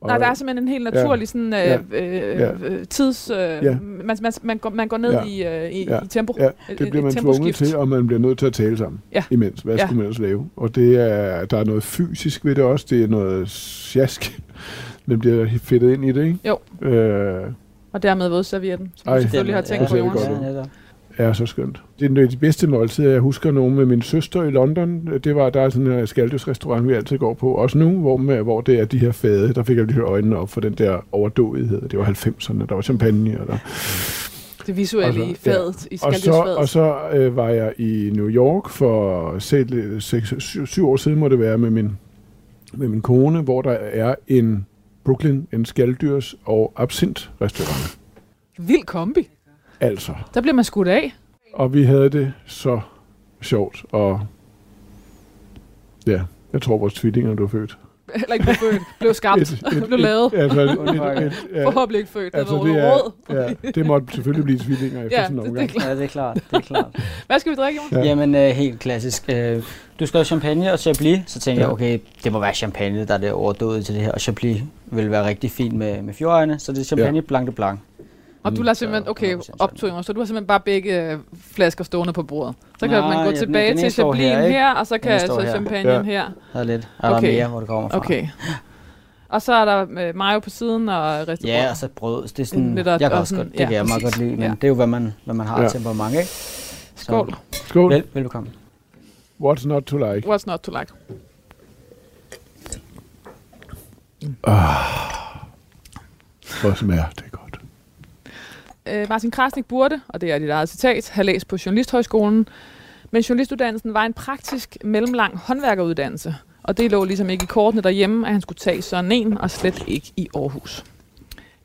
Speaker 4: Og,
Speaker 3: nej, der er simpelthen en helt naturlig sådan, øh,
Speaker 4: Ja.
Speaker 3: øh,
Speaker 4: Ja.
Speaker 3: øh, tids... Øh,
Speaker 4: Ja.
Speaker 3: man, man, man, går, man går ned
Speaker 4: Ja.
Speaker 3: i, øh, i,
Speaker 4: Ja.
Speaker 3: i tempo.
Speaker 4: Ja,
Speaker 3: Et-
Speaker 4: det
Speaker 3: et-
Speaker 4: bliver man
Speaker 3: et
Speaker 4: tvunget til, og man bliver nødt til at tale sammen
Speaker 3: Ja.
Speaker 4: imens. Hvad
Speaker 3: Ja.
Speaker 4: skulle man ellers lave? Og det er, der er noget fysisk ved det også. Det er noget sjask. Man bliver fedtet ind i det, ikke?
Speaker 3: Jo.
Speaker 4: Øh,
Speaker 3: Og dermed vådservietten, som
Speaker 4: Ej.
Speaker 3: du selvfølgelig har tænkt på, Jonas.
Speaker 1: Ja,
Speaker 4: er så skønt. Det er de bedste måltider. Jeg husker nogle med min søster i London. Det var, der er sådan en skaldøsrestaurant, vi altid går på. Også nu, hvor, med, hvor det er de her fade. Der fik jeg lige øjnene op for den der overdådighed. Det var 90'erne. Der var champagne. Og, der.
Speaker 3: Det visuelle i fadet, i
Speaker 4: og så, og så øh, var jeg i New York for 7 år siden, må det være, med min, med min kone, hvor der er en Brooklyn, en skalddyrs- og absint restaurant.
Speaker 3: Vild kombi.
Speaker 4: Altså.
Speaker 3: Der bliver man skudt af.
Speaker 4: Og vi havde det så sjovt, og ja, jeg tror vores tvillinger, du er født.
Speaker 3: Eller ikke blev født. Blev skabt. blev lavet.
Speaker 4: altså, et, et, et, ja,
Speaker 3: Forhåbentlig ikke født.
Speaker 4: altså,
Speaker 3: det
Speaker 4: det,
Speaker 3: var
Speaker 4: er,
Speaker 3: råd.
Speaker 4: ja, det måtte selvfølgelig blive tvillinger efter
Speaker 3: Ja,
Speaker 4: sådan en
Speaker 3: det, det er
Speaker 4: omgang.
Speaker 3: klart.
Speaker 1: Ja, det er klart. Det er klart.
Speaker 3: Hvad skal vi drikke, Jonas?
Speaker 4: Ja.
Speaker 1: Jamen, øh, helt klassisk. Øh, du skrev champagne og Chablis, så tænkte
Speaker 4: Ja.
Speaker 1: jeg, okay, det må være champagne, der er det overdået til det her, og Chablis vil være rigtig fint med, med fjordøjne, så det er champagne
Speaker 4: Ja.
Speaker 1: blanc de blanc.
Speaker 3: Og du lader simpelthen, okay,
Speaker 1: 100%
Speaker 3: optog Jonas, så du har simpelthen bare begge øh, flasker stående på bordet. Så kan
Speaker 1: Nej,
Speaker 3: man gå
Speaker 1: den-
Speaker 3: tilbage
Speaker 1: den
Speaker 3: til
Speaker 1: står her,
Speaker 3: her, og så kan så
Speaker 1: her.
Speaker 3: champagnen
Speaker 4: Ja.
Speaker 3: her.
Speaker 1: Der er lidt, er der
Speaker 3: Okay.
Speaker 1: mere, hvor det kommer fra.
Speaker 3: Okay. Og så er der øh, mayo på siden og restaurant.
Speaker 1: Ja, og så brød. Det er sådan,
Speaker 3: Lidt
Speaker 1: jeg kan
Speaker 3: og
Speaker 1: også godt, det
Speaker 3: ja,
Speaker 1: kan jeg meget godt lide, men
Speaker 3: Ja.
Speaker 1: det er jo, hvad man, hvad man har
Speaker 4: Ja.
Speaker 1: temperament, ikke?
Speaker 3: Skål.
Speaker 4: Skål.
Speaker 1: Vel, velbekomme.
Speaker 4: What's not to like?
Speaker 3: What's not to like?
Speaker 4: Hvor smager det godt.
Speaker 3: Øh, Martin Krasnik burde, og det er dit eget citat, have læst på Journalisthøjskolen, men journalistuddannelsen var en praktisk mellemlang håndværkeruddannelse, og det lå ligesom ikke i kortene derhjemme, at han skulle tage sådan en, og slet ikke i Aarhus.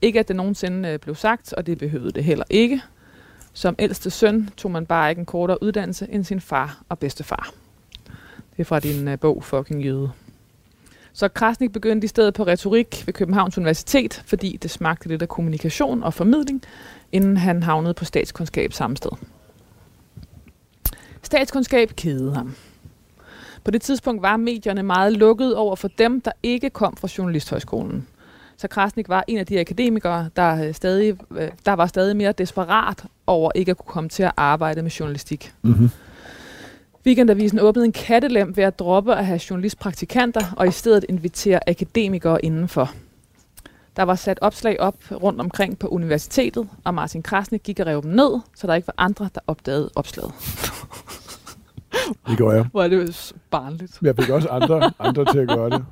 Speaker 3: Ikke at det nogensinde øh, blev sagt, og det behøvede det heller ikke. Som ældste søn tog man bare ikke en kortere uddannelse end sin far og bedstefar. Det er fra din øh, bog Fucking Jøde. Så Krasnik begyndte i stedet på retorik ved Københavns Universitet, fordi det smagte lidt af kommunikation og formidling, inden han havnede på statskundskab samme sted. Statskundskab kedede ham. På det tidspunkt var medierne meget lukket over for dem, der ikke kom fra Journalisthøjskolen. Så Krasnik var en af de akademikere, der, øh, stadig, øh, der var stadig mere desperat over ikke at kunne komme til at arbejde med journalistik.
Speaker 4: Mm-hmm.
Speaker 3: Weekendavisen åbnede en kattelem ved at droppe at have journalistpraktikanter og i stedet invitere akademikere indenfor. Der var sat opslag op rundt omkring på universitetet, og Martin Krasnik gik og rev dem ned, så der ikke var andre, der opdagede opslaget.
Speaker 4: Det gør jeg.
Speaker 3: Hvor er det barnligt.
Speaker 4: Jeg fik også andre, andre til at gøre det.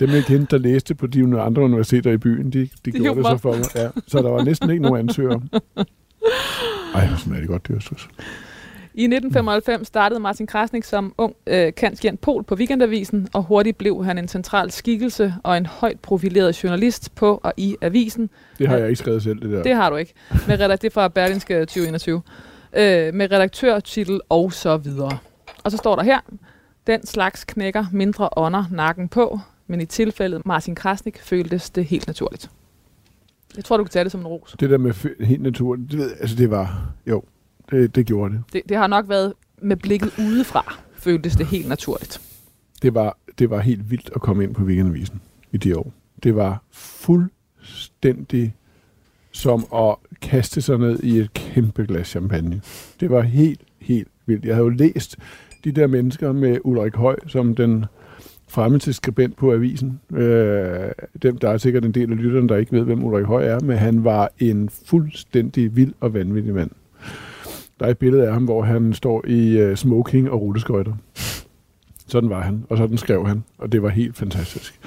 Speaker 4: Dem, jeg kendte, der læste på de andre universiteter i byen, de, de, de gjorde det så for mig. Ja. Så der var næsten ikke nogen ansøgere. Ej, hvor smager det godt, det er.
Speaker 3: I 1995 startede Martin Krasnik som ung øh, kanskjent pol på Weekendavisen, og hurtigt blev han en central skikkelse og en højt profileret journalist på og i avisen,
Speaker 4: Det har jeg ikke skrevet selv, det der.
Speaker 3: Det har du ikke. Med redak- det er fra Berlingske 2021. Øh, med redaktørtitel og så videre. Og så står der her, den slags knækker mindre ånder nakken på, men i tilfældet Martin Krasnik føltes det helt naturligt. Jeg tror, du kan tage det som en ros.
Speaker 4: Det der med helt naturligt, det, ved, altså det var, jo, det, det gjorde det.
Speaker 3: Det, det har nok været med blikket udefra, føltes det helt naturligt.
Speaker 4: Det var, det var helt vildt at komme ind på weekendavisen i de år. Det var fuldstændig som at kaste sig ned i et kæmpe glas champagne. Det var helt, helt vildt. Jeg havde jo læst de der mennesker med Ulrik Høj som den fremmeste skribent på avisen. Øh, dem, der er sikkert en del af lytterne, der ikke ved, hvem Ulrik Høj er, men han var en fuldstændig vild og vanvittig mand. Der er et billede af ham, hvor han står i uh, smoking og rulleskøjter. Sådan var han, og sådan skrev han, og det var helt fantastisk.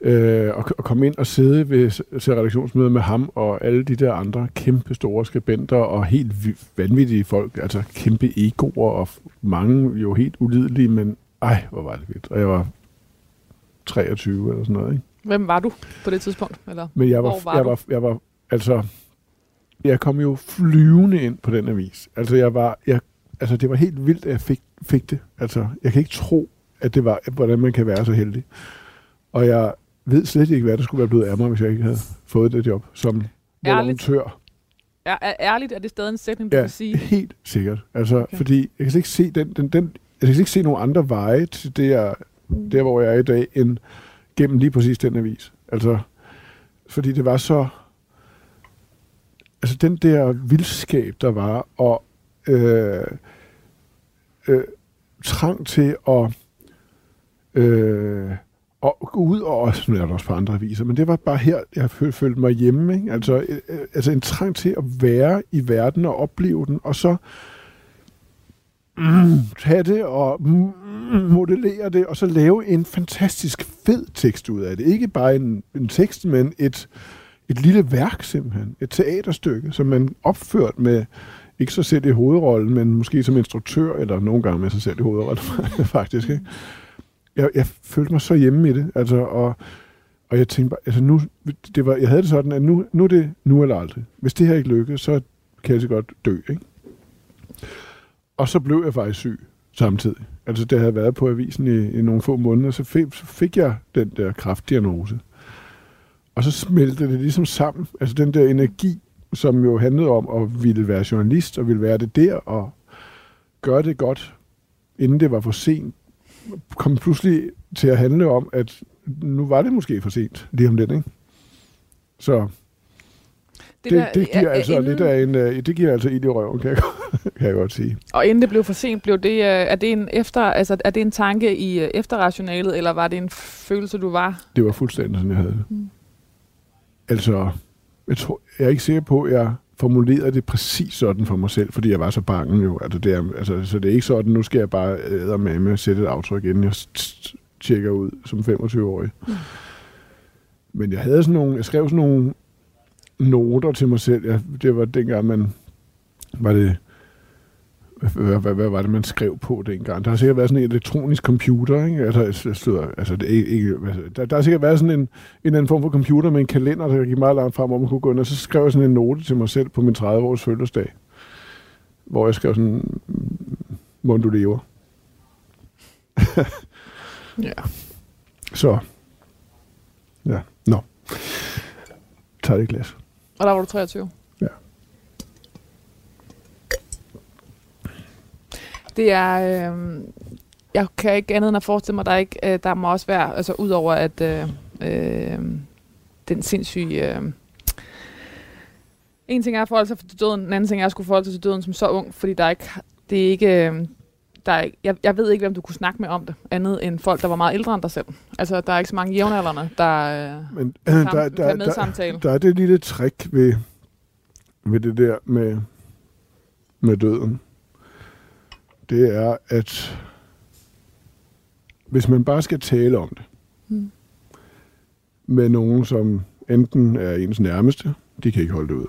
Speaker 4: øh, og, og komme ind og sidde ved til redaktionsmøder med ham og alle de der andre kæmpe store skribenter og helt vi- vanvittige folk, altså kæmpe egoer og mange jo helt ulidelige, men ej, hvor var det vildt. Og jeg var 23 eller sådan noget, ikke?
Speaker 3: Hvem var du på det tidspunkt? Eller?
Speaker 4: Men jeg var,
Speaker 3: Hvor var
Speaker 4: jeg
Speaker 3: du?
Speaker 4: var, jeg var, altså, jeg kom jo flyvende ind på den avis. Altså, jeg var, jeg, altså, det var helt vildt, at jeg fik, fik det. Altså, jeg kan ikke tro, at det var, hvordan man kan være så heldig. Og jeg ved slet ikke, hvad der skulle være blevet af mig, hvis jeg ikke havde fået det job som volontør.
Speaker 3: Er, er, ærligt, er det stadig en sætning, du
Speaker 4: Ja,
Speaker 3: kan sige?
Speaker 4: helt sikkert. Altså,
Speaker 3: Okay.
Speaker 4: okay. fordi jeg kan slet ikke se den, den, den, jeg kan slet ikke se nogen andre veje til det, jeg, der, hvor jeg er i dag, end gennem lige præcis den avis. Altså, fordi det var så... Altså, den der vildskab, der var, og øh, øh, trang til at, øh, at gå ud, og også, nu er det også på andre aviser, men det var bare her, jeg føl- følte mig hjemme. Ikke? Altså, øh, øh, altså en trang til at være i verden og opleve den, og så mm, tage det og mm, mm, modellere det, og så lave en fantastisk fed tekst ud af det. Ikke bare en, en tekst, men et, et lille værk simpelthen. Et teaterstykke, som man opført med ikke sig selv i hovedrollen, men måske som instruktør, eller nogle gange med sig selv i hovedrollen, faktisk. Ikke? Jeg, jeg følte mig så hjemme i det, altså, og, og jeg tænkte bare, altså nu, det var, jeg havde det sådan, at nu, nu er det nu eller aldrig. Hvis det her ikke lykkes, så kan jeg så godt dø, ikke? Og så blev jeg faktisk syg samtidig. Altså, det havde været på avisen i, i nogle få måneder, så fik, så fik jeg den der kraftdiagnose. Og så smeltede det ligesom sammen. Altså, den der energi, som jo handlede om at ville være journalist, og ville være det der, og gøre det godt, inden det var for sent, kom pludselig til at handle om, at nu var det måske for sent, lige om lidt, ikke? Så det, det, det giver
Speaker 3: er-
Speaker 4: altså
Speaker 3: inden-
Speaker 4: lidt af en, øh, det giver altså ild i røven, kan jeg, kan jeg godt sige.
Speaker 3: Og inden det blev for sent, blev det, øh, er, det en efter, altså, er det en tanke i øh, efterrationalet, eller var det en følelse, du var?
Speaker 4: Det var fuldstændig sådan, jeg havde det.
Speaker 3: Mm.
Speaker 4: Altså, jeg, tror, jeg er ikke sikker på, at jeg formulerede det præcis sådan for mig selv, fordi jeg var så bange jo. Altså, det er, altså, så det er ikke sådan, nu skal jeg bare æde med med sætte et aftryk, inden jeg tjekker ud som 25-årig.
Speaker 3: Mm.
Speaker 4: Men jeg havde sådan nogle, jeg skrev sådan nogle noter til mig selv. Jeg, det var dengang, man var det hvad, hvad, hvad, var det, man skrev på dengang? Der har sikkert været sådan en elektronisk computer, ikke? Altså, stod, altså det er ikke, altså, der, der har sikkert været sådan en, en eller anden form for computer med en kalender, der gik meget langt frem, hvor man kunne gå ind, og så skrev jeg sådan en note til mig selv på min 30-års fødselsdag, hvor jeg skrev sådan, hvordan du lever.
Speaker 3: Ja.
Speaker 4: Så, ja, nå. Tag det et glas.
Speaker 3: Og der var du 23? Det er... Øh, jeg kan ikke andet end at forestille mig, der er ikke, øh, der må også være, altså udover at øh, øh, den sindssyge... Øh, en ting er at forholde sig til døden, en anden ting er at skulle forholde sig til døden som så ung, fordi der er ikke, det er ikke, øh, der er, jeg, jeg ved ikke, hvem du kunne snakke med om det, andet end folk, der var meget ældre end dig selv. Altså, der er ikke så mange jævnaldrende, der øh,
Speaker 4: Men
Speaker 3: kan,
Speaker 4: der,
Speaker 3: der,
Speaker 4: der,
Speaker 3: med
Speaker 4: der,
Speaker 3: samtale.
Speaker 4: der er det lille trick ved, ved det der med, med døden. Det er, at hvis man bare skal tale om det
Speaker 3: Mm.
Speaker 4: med nogen, som enten er ens nærmeste, de kan ikke holde det ud.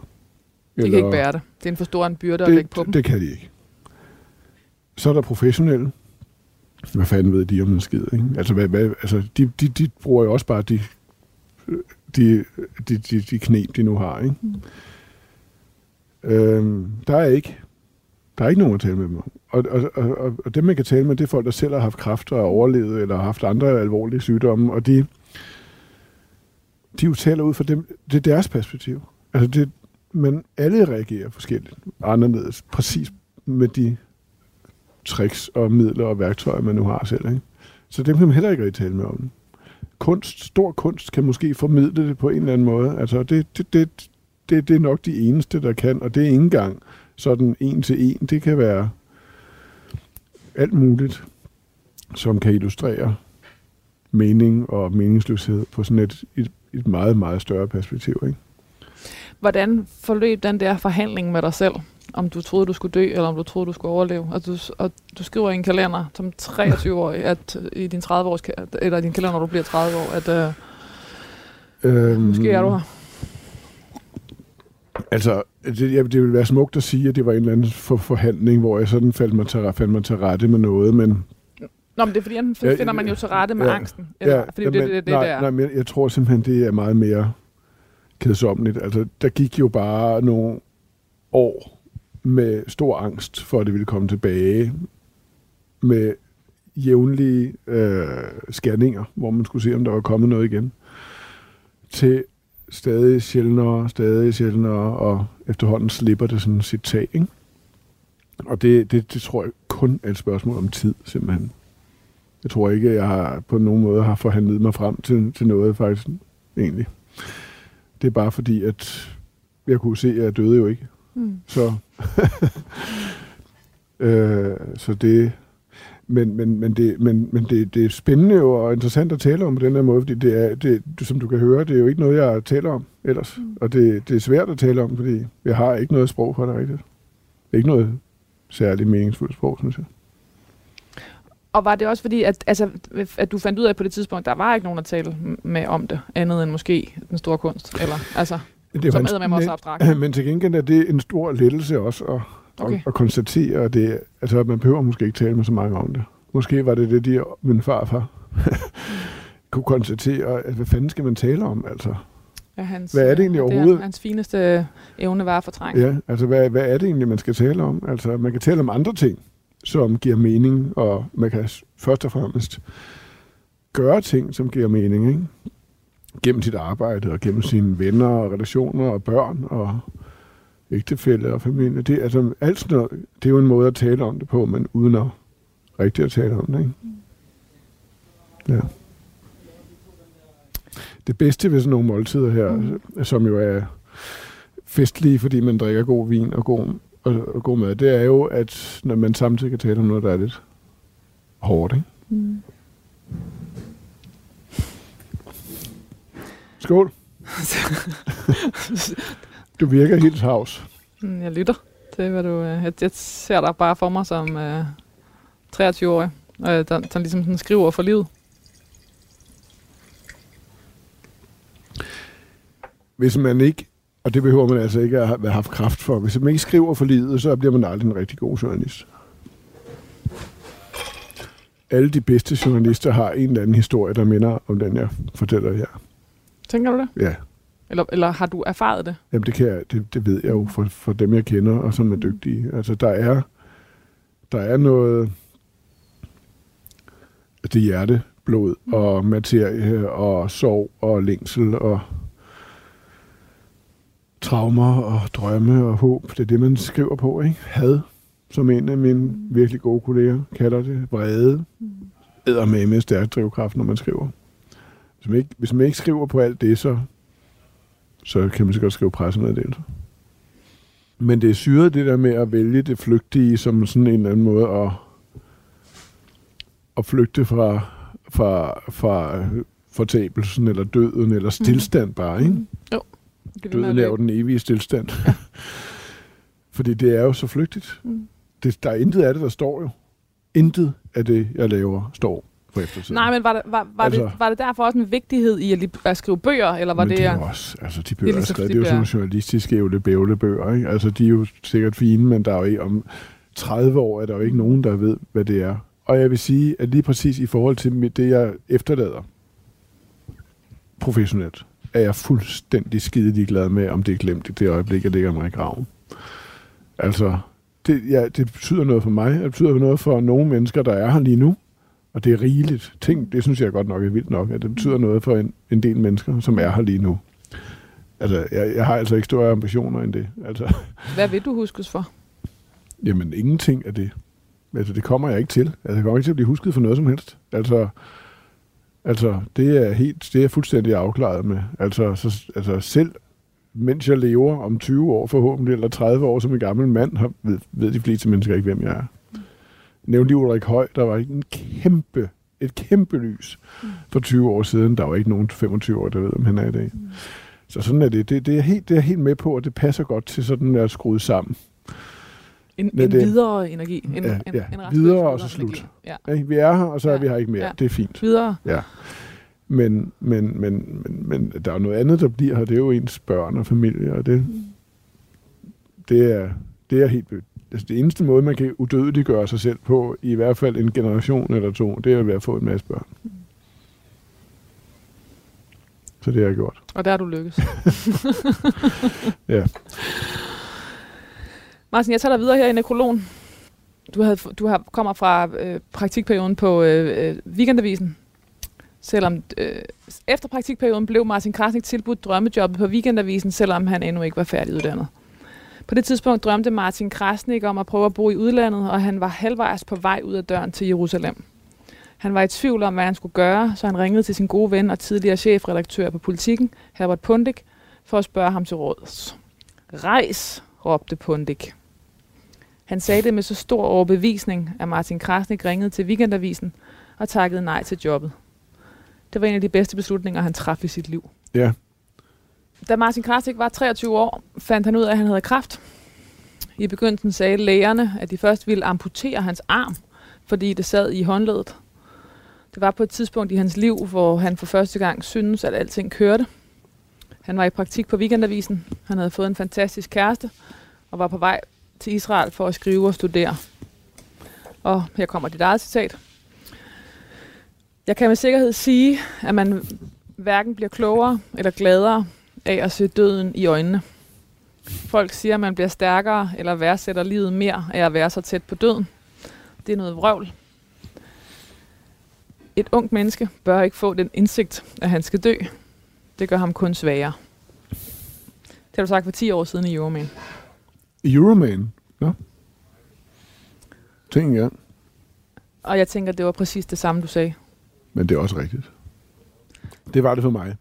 Speaker 3: De kan ikke bære det. Det er en for stor en byrde at lægge på
Speaker 4: det,
Speaker 3: dem.
Speaker 4: det kan de ikke. Så er der professionelle. Hvad fanden ved de om en skid, ikke? Altså, hvad, hvad, altså de, de, de bruger jo også bare de, de, de, de, de knep, de nu har, ikke?
Speaker 3: Mm.
Speaker 4: Øhm, der er ikke der er ikke nogen at tale med dem om. Og, og, og, og, dem, man kan tale med, det er folk, der selv har haft kræft og er overlevet, eller har haft andre alvorlige sygdomme, og de, de jo taler ud fra dem, det er deres perspektiv. Altså det, men alle reagerer forskelligt, anderledes, præcis med de tricks og midler og værktøjer, man nu har selv. Ikke? Så dem kan man heller ikke rigtig tale med om. det. Kunst, stor kunst, kan måske formidle det på en eller anden måde. Altså det, det, det, det, det er nok de eneste, der kan, og det er ikke engang sådan en til en. Det kan være alt muligt, som kan illustrere mening og meningsløshed på sådan et, et, et meget, meget større perspektiv. Ikke?
Speaker 3: Hvordan forløb den der forhandling med dig selv? Om du troede, du skulle dø, eller om du troede, du skulle overleve? Og du, og du skriver i en kalender som 23-årig, at i din 30 års, eller din kalender, når du bliver 30 år, at, øh,
Speaker 4: Øhm,
Speaker 3: Måske er du her.
Speaker 4: Altså, det, ja, det ville være smukt at sige, at det var en eller anden for, forhandling, hvor jeg sådan faldt mig, til, faldt mig til rette med noget, men...
Speaker 3: Nå, men det er fordi, enten
Speaker 4: Ja,
Speaker 3: finder man jo til rette med
Speaker 4: ja,
Speaker 3: angsten. Eller, fordi det,
Speaker 4: men,
Speaker 3: det, det, det
Speaker 4: nej,
Speaker 3: der.
Speaker 4: nej, men jeg tror simpelthen, det er meget mere kedsommeligt. Altså, der gik jo bare nogle år med stor angst for, at det ville komme tilbage med jævnlige øh, scanninger, hvor man skulle se, om der var kommet noget igen, til stadig sjældnere, stadig sjældnere, og efterhånden slipper det sådan sit tag, ikke? Og det, det, det tror jeg kun er et spørgsmål om tid, simpelthen. Jeg tror ikke, jeg har på nogen måde har forhandlet mig frem til, til noget, faktisk, egentlig. Det er bare fordi, at jeg kunne se, at jeg døde jo ikke.
Speaker 3: Mm.
Speaker 4: Så, øh, så det, men, men, men, det, men, men det, det er spændende og interessant at tale om på den her måde, fordi det er, det, som du kan høre, det er jo ikke noget, jeg taler om ellers. Mm. Og det, det er svært at tale om, fordi jeg har ikke noget sprog for det rigtigt. Det er ikke noget særligt meningsfuldt sprog, synes jeg.
Speaker 3: Og var det også fordi, at, altså, at du fandt ud af på det tidspunkt, der var ikke nogen at tale med om det, andet end måske den store kunst? Eller, altså,
Speaker 4: Det
Speaker 3: som
Speaker 4: en-
Speaker 3: med også abstrakt.
Speaker 4: Men til gengæld er det en stor lettelse også at, okay. At, at konstatere, at det, altså, at man behøver måske ikke tale med så mange om det. Måske var det det, de, min farfar kunne konstatere, at hvad fanden skal man tale om, altså?
Speaker 3: Ja, hans,
Speaker 4: Hvad er det egentlig
Speaker 3: Det
Speaker 4: overhovedet?
Speaker 3: er hans fineste evne var at fortrænge.
Speaker 4: Ja, altså hvad, hvad er det egentlig, man skal tale om? Altså man kan tale om andre ting, som giver mening, og man kan først og fremmest gøre ting, som giver mening, ikke? Gennem sit arbejde, og gennem sine venner, og relationer, og børn, og ægtefælle og familie. Det, er altså, alt sådan noget, det er jo en måde at tale om det på, men uden at rigtig at tale om det, ikke? Ja. Det bedste ved sådan nogle måltider her, mm. som jo er festlige, fordi man drikker god vin og god, og, og god mad, det er jo, at når man samtidig kan tale om noget, der er lidt hårdt, ikke?
Speaker 3: Mm.
Speaker 4: Skål! Du virker helt havs.
Speaker 3: Mm, Jeg lytter til, hvad du... øh, Jeg, jeg ser dig bare for mig som øh, 23-årig, øh, der, der ligesom sådan skriver for livet.
Speaker 4: Hvis man ikke, og det behøver man altså ikke at have have haft kraft for, hvis man ikke skriver for livet, så bliver man aldrig en rigtig god journalist. Alle de bedste journalister har en eller anden historie, der minder om den, jeg fortæller her.
Speaker 3: Tænker du det?
Speaker 4: Ja,
Speaker 3: Eller, eller har du erfaret det?
Speaker 4: Jamen det, kan jeg, det, det ved jeg jo for, for dem, jeg kender, og som er dygtige. Altså der er, der er noget, det er hjerte, blod og materie og sorg og længsel og traumer og drømme og håb. Det er det, man skriver på, ikke? Had, som en af mine virkelig gode kolleger kalder det. Vrede. Æder med med stærk drivkraft, når man skriver. Hvis man, ikke, hvis man ikke skriver på alt det, så så kan man så godt skrive pressemeddelelser. Men det er syret det der med at vælge det flygtige som sådan en eller anden måde at, at flygte fra, fra, fra fortabelsen eller døden eller stillstand bare, ikke?
Speaker 3: Jo. Det
Speaker 4: Døden er jo den evige stillstand. Fordi det er jo så flygtigt.
Speaker 3: Mm.
Speaker 4: Det, der er intet af det, der står jo. Intet af det, jeg laver, står for eftertiden.
Speaker 3: Nej, men var det, var, var,
Speaker 4: Altså-
Speaker 3: det, var det derfor også en vigtighed i at, at skrive bøger, eller var
Speaker 4: Men
Speaker 3: det...
Speaker 4: det er også, altså de
Speaker 3: Det er
Speaker 4: bøger,
Speaker 3: ligesom
Speaker 4: skrevet,
Speaker 3: de
Speaker 4: det er jo sådan
Speaker 3: bøger.
Speaker 4: nogle journalistiske bøger, ikke? Altså de er jo sikkert fine, men der er jo ikke om 30 år, er der jo ikke nogen, der ved, hvad det er. Og jeg vil sige, at lige præcis i forhold til det, jeg efterlader professionelt, er jeg fuldstændig skide ligeglad med, om det er glemt i det øjeblik, jeg ligger mig i graven. Altså, det, ja, det betyder noget for mig. Det betyder noget for nogle mennesker, der er her lige nu. Og det er rigeligt. Ting, det synes jeg godt nok er vildt nok, at det betyder noget for en, en del mennesker, som er her lige nu. Altså, jeg, jeg har altså ikke større ambitioner end det. Altså,
Speaker 3: Hvad vil du huskes for?
Speaker 4: jamen, ingenting af det. Altså, det kommer jeg ikke til. Altså, jeg kommer ikke til at blive husket for noget som helst. Altså, altså det er helt, det er jeg fuldstændig afklaret med. Altså, så, altså selv mens jeg lever om 20 år forhåbentlig, eller 30 år som en gammel mand, ved, ved de fleste mennesker ikke, hvem jeg er. Nævnte Ulrik Høj, der var en kæmpe, et kæmpe lys for 20 år siden. Der var ikke nogen 25 år, der ved, om han er i dag. Så sådan er det. Det, det, er helt, det er helt med på, og det passer godt til sådan at skruet sammen.
Speaker 3: En, en
Speaker 4: det-
Speaker 3: videre energi. En,
Speaker 4: Ja,
Speaker 3: en,
Speaker 4: ja.
Speaker 3: en
Speaker 4: Videre og så
Speaker 3: energi.
Speaker 4: slut.
Speaker 3: Ja.
Speaker 4: Vi er her, og så er
Speaker 3: Ja,
Speaker 4: vi her ikke mere.
Speaker 3: ja.
Speaker 4: Det er fint.
Speaker 3: Videre.
Speaker 4: Men, men, men, men, men der er noget andet, der bliver her. Det er jo ens børn og familie, og det, det, er, det er helt altså det eneste måde, man kan udødeliggøre sig selv på, i hvert fald en generation eller to, det er ved at få en masse børn. Så det har jeg gjort.
Speaker 3: Og der har du lykkes.
Speaker 4: Ja.
Speaker 3: Martin, jeg tager dig videre her i nekrologen. Du, havde, du har, kommer fra øh, praktikperioden på øh, øh, Weekendavisen. Selvom øh, efter praktikperioden blev Martin Krasnik tilbudt drømmejobbet på Weekendavisen, selvom han endnu ikke var færdiguddannet. På det tidspunkt drømte Martin Krasnik om at prøve at bo i udlandet, og han var halvvejs på vej ud af døren til Jerusalem. Han var i tvivl om, hvad han skulle gøre, så han ringede til sin gode ven og tidligere chefredaktør på Politiken, Herbert Pundik, for at spørge ham til råds. Rejs, råbte Pundik. Han sagde det med så stor overbevisning, at Martin Krasnik ringede til Weekendavisen og takkede nej til jobbet. Det var en af de bedste beslutninger, han traf i sit liv.
Speaker 4: Ja.
Speaker 3: Da Martin Krasik var 23 år, fandt han ud af, at han havde kræft. I begyndelsen sagde lægerne, at de først ville amputere hans arm, fordi det sad i håndledet. Det var på et tidspunkt i hans liv, hvor han for første gang syntes, at alting kørte. Han var i praktik på Weekendavisen. Han havde fået en fantastisk kæreste og var på vej til Israel for at skrive og studere. Og her kommer dit eget citat. Jeg kan med sikkerhed sige, at man hverken bliver klogere eller gladere af at se døden i øjnene. Folk siger, at man bliver stærkere eller værdsætter livet mere af at være så tæt på døden. Det er noget vrøvl. Et ungt menneske bør ikke få den indsigt, at han skal dø. Det gør ham kun svagere. Det har du sagt for 10 år siden i Euroman.
Speaker 4: Euroman. Nå. Tænk ja.
Speaker 3: Og jeg tænker, det var præcis det samme, du sagag.
Speaker 4: Men det er også rigtigt. Det var det for mig.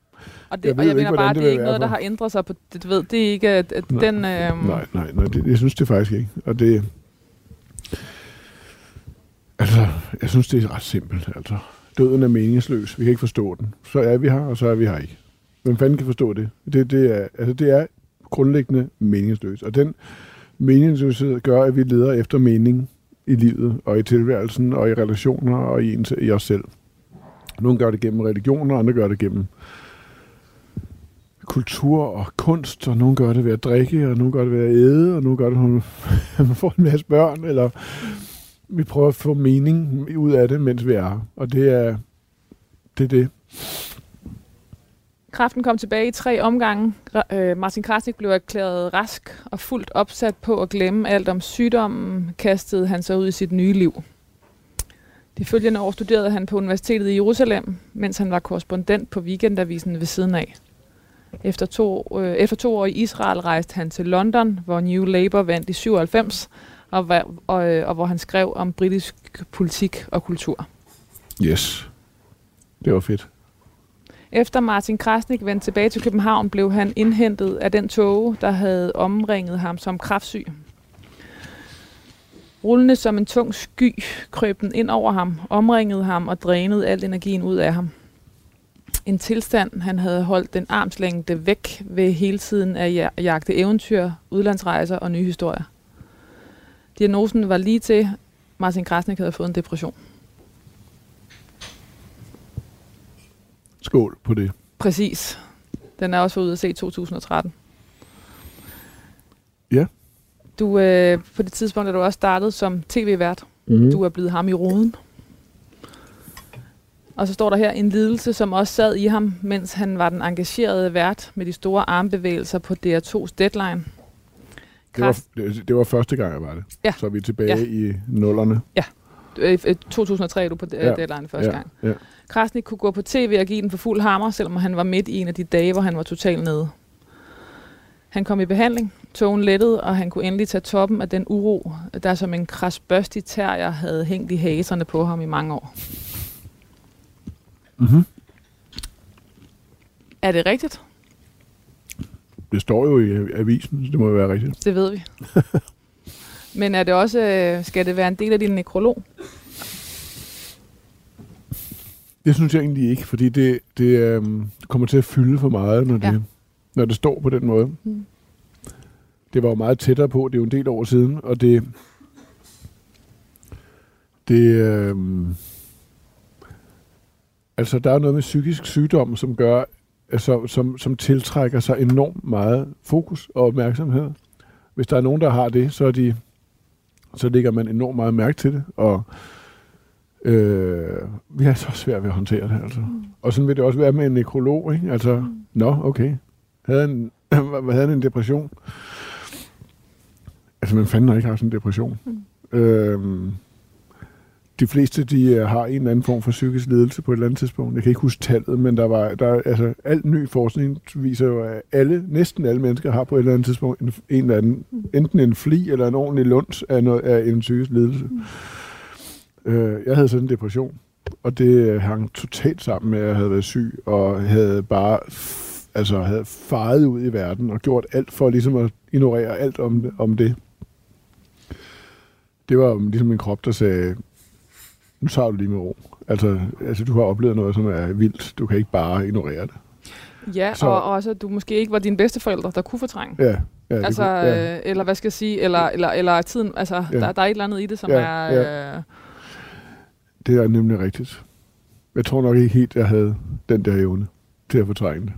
Speaker 3: Og, det,
Speaker 4: Jeg
Speaker 3: og jeg mener bare,
Speaker 4: det
Speaker 3: det er ikke noget, der har ændret sig på det. Du ved, det er ikke, at, at
Speaker 4: Nej.
Speaker 3: den... Øhm,
Speaker 4: Nej, nej, nej det, jeg synes det faktisk ikke. Og det... Altså, jeg synes, det er ret simpelt. Altså, døden er meningsløs. Vi kan ikke forstå den. Så er vi her, og så er vi her ikke. Hvem fanden kan forstå det? Det, det, er, altså, det er grundlæggende meningsløst. Og den meningsløshed gør, at vi leder efter mening i livet, og i tilværelsen, og i relationer, og i, en, i os selv. Nogle gør det gennem religioner, andre gør det gennem kultur og kunst, og nogen gør det ved at drikke, og nogen gør det ved at æde, og nogen gør det, at man får en masse børn, eller vi prøver at få mening ud af det, mens vi er her. Og det er det. Er det.
Speaker 3: Kraften kom tilbage i tre omgange. Øh, Martin Krasnik blev erklæret rask og fuldt opsat på at glemme alt om sygdommen, kastede han sig ud i sit nye liv. De følgende år studerede han på Universitetet i Jerusalem, mens han var korrespondent på Weekendavisen ved siden af. Efter to, øh, efter to år i Israel rejste han til London, hvor New Labour vandt i 97, og, hva- og, øh, og hvor han skrev om britisk politik og kultur.
Speaker 4: Yes. Det var fedt.
Speaker 3: Efter Martin Krasnik vendte tilbage til København, blev han indhentet af den tåge, der havde omringet ham som kraftsyg. Rullende som en tung sky krøb den ind over ham, omringede ham og drænede al energien ud af ham. En tilstand, han havde holdt den armslængde væk ved hele tiden at ja- jagte eventyr, udlandsrejser og nye historier. Diagnosen var lige til, Martin Krasnik havde fået en depression.
Speaker 4: Skål på det.
Speaker 3: Præcis. Den er også ude at se i 2013.
Speaker 4: Ja.
Speaker 3: Du, øh, på det tidspunkt er du også startet som tv-vært.
Speaker 4: Mm.
Speaker 3: Du er blevet ham i roden. Og så står der her en lidelse, som også sad i ham, mens han var den engagerede vært med de store armbevægelser på DR2's deadline.
Speaker 4: Det var, det, det var første gang, jeg var det.
Speaker 3: Ja.
Speaker 4: Så er vi tilbage
Speaker 3: Ja.
Speaker 4: i nullerne.
Speaker 3: øh, øh, 2003 er du på
Speaker 4: Ja.
Speaker 3: deadline første
Speaker 4: ja.
Speaker 3: gang.
Speaker 4: Ja.
Speaker 3: Krasnik kunne gå på tv og give den for fuld hammer, selvom han var midt i en af de dage, hvor han var totalt nede. Han kom i behandling, togen lettede, og han kunne endelig tage toppen af den uro, der som en krasbørstig terrier havde hængt i haserne på ham i mange år.
Speaker 4: Mm-hmm.
Speaker 3: Er det rigtigt?
Speaker 4: Det står jo i avisen, så det må være rigtigt.
Speaker 3: Det ved vi. Men er det også, øh, skal det være en del af din nekrolog?
Speaker 4: Det synes jeg egentlig ikke, fordi det, det øhm, kommer til at fylde for meget, når det,
Speaker 3: ja.
Speaker 4: når det står på den måde.
Speaker 3: Mm.
Speaker 4: Det var jo meget tættere på, det er jo en del år siden, og det... Det, øhm, altså, der er noget med psykisk sygdom, som gør, altså, som, som tiltrækker sig enormt meget fokus og opmærksomhed. Hvis der er nogen, der har det, så, er de, så lægger man enormt meget mærke til det, og øh, vi har så svært ved at håndtere det. Altså. Mm. Og sådan vil det også være med en nekrolog. Ikke? Altså, mm. nå, okay. Havde en, havde han en depression? Altså, man fanden har ikke haft sådan en depression. Mm. Øhm, de fleste de øh, har en eller anden form for psykisk lidelse på et eller andet tidspunkt. Jeg kan ikke huske tallet, men der var der, altså, alt ny forskning viser jo, at alle, næsten alle mennesker har på et eller andet tidspunkt en, en eller anden, enten en fli eller en ordentlig lunds af, noget, af en psykisk lidelse. Mm. Øh, jeg havde sådan en depression, og det hang totalt sammen med, at jeg havde været syg, og havde bare altså havde faret ud i verden og gjort alt for ligesom at ignorere alt om, om det. Det var ligesom min krop, der sagde, nu tager du lige med ro. Altså, altså, du har oplevet noget, som er vildt. Du kan ikke bare ignorere det.
Speaker 3: Ja, så, og også, at du måske ikke var dine bedsteforældre, der kunne fortrænge.
Speaker 4: Ja, ja,
Speaker 3: altså,
Speaker 4: kunne, ja.
Speaker 3: Øh, eller hvad skal jeg sige, eller, eller, eller tiden, altså, ja. der, der er et eller andet i det, som
Speaker 4: ja,
Speaker 3: er...
Speaker 4: Ja.
Speaker 3: Øh,
Speaker 4: det er nemlig rigtigt. Jeg tror nok ikke helt, jeg havde den der evne til at fortrænge det.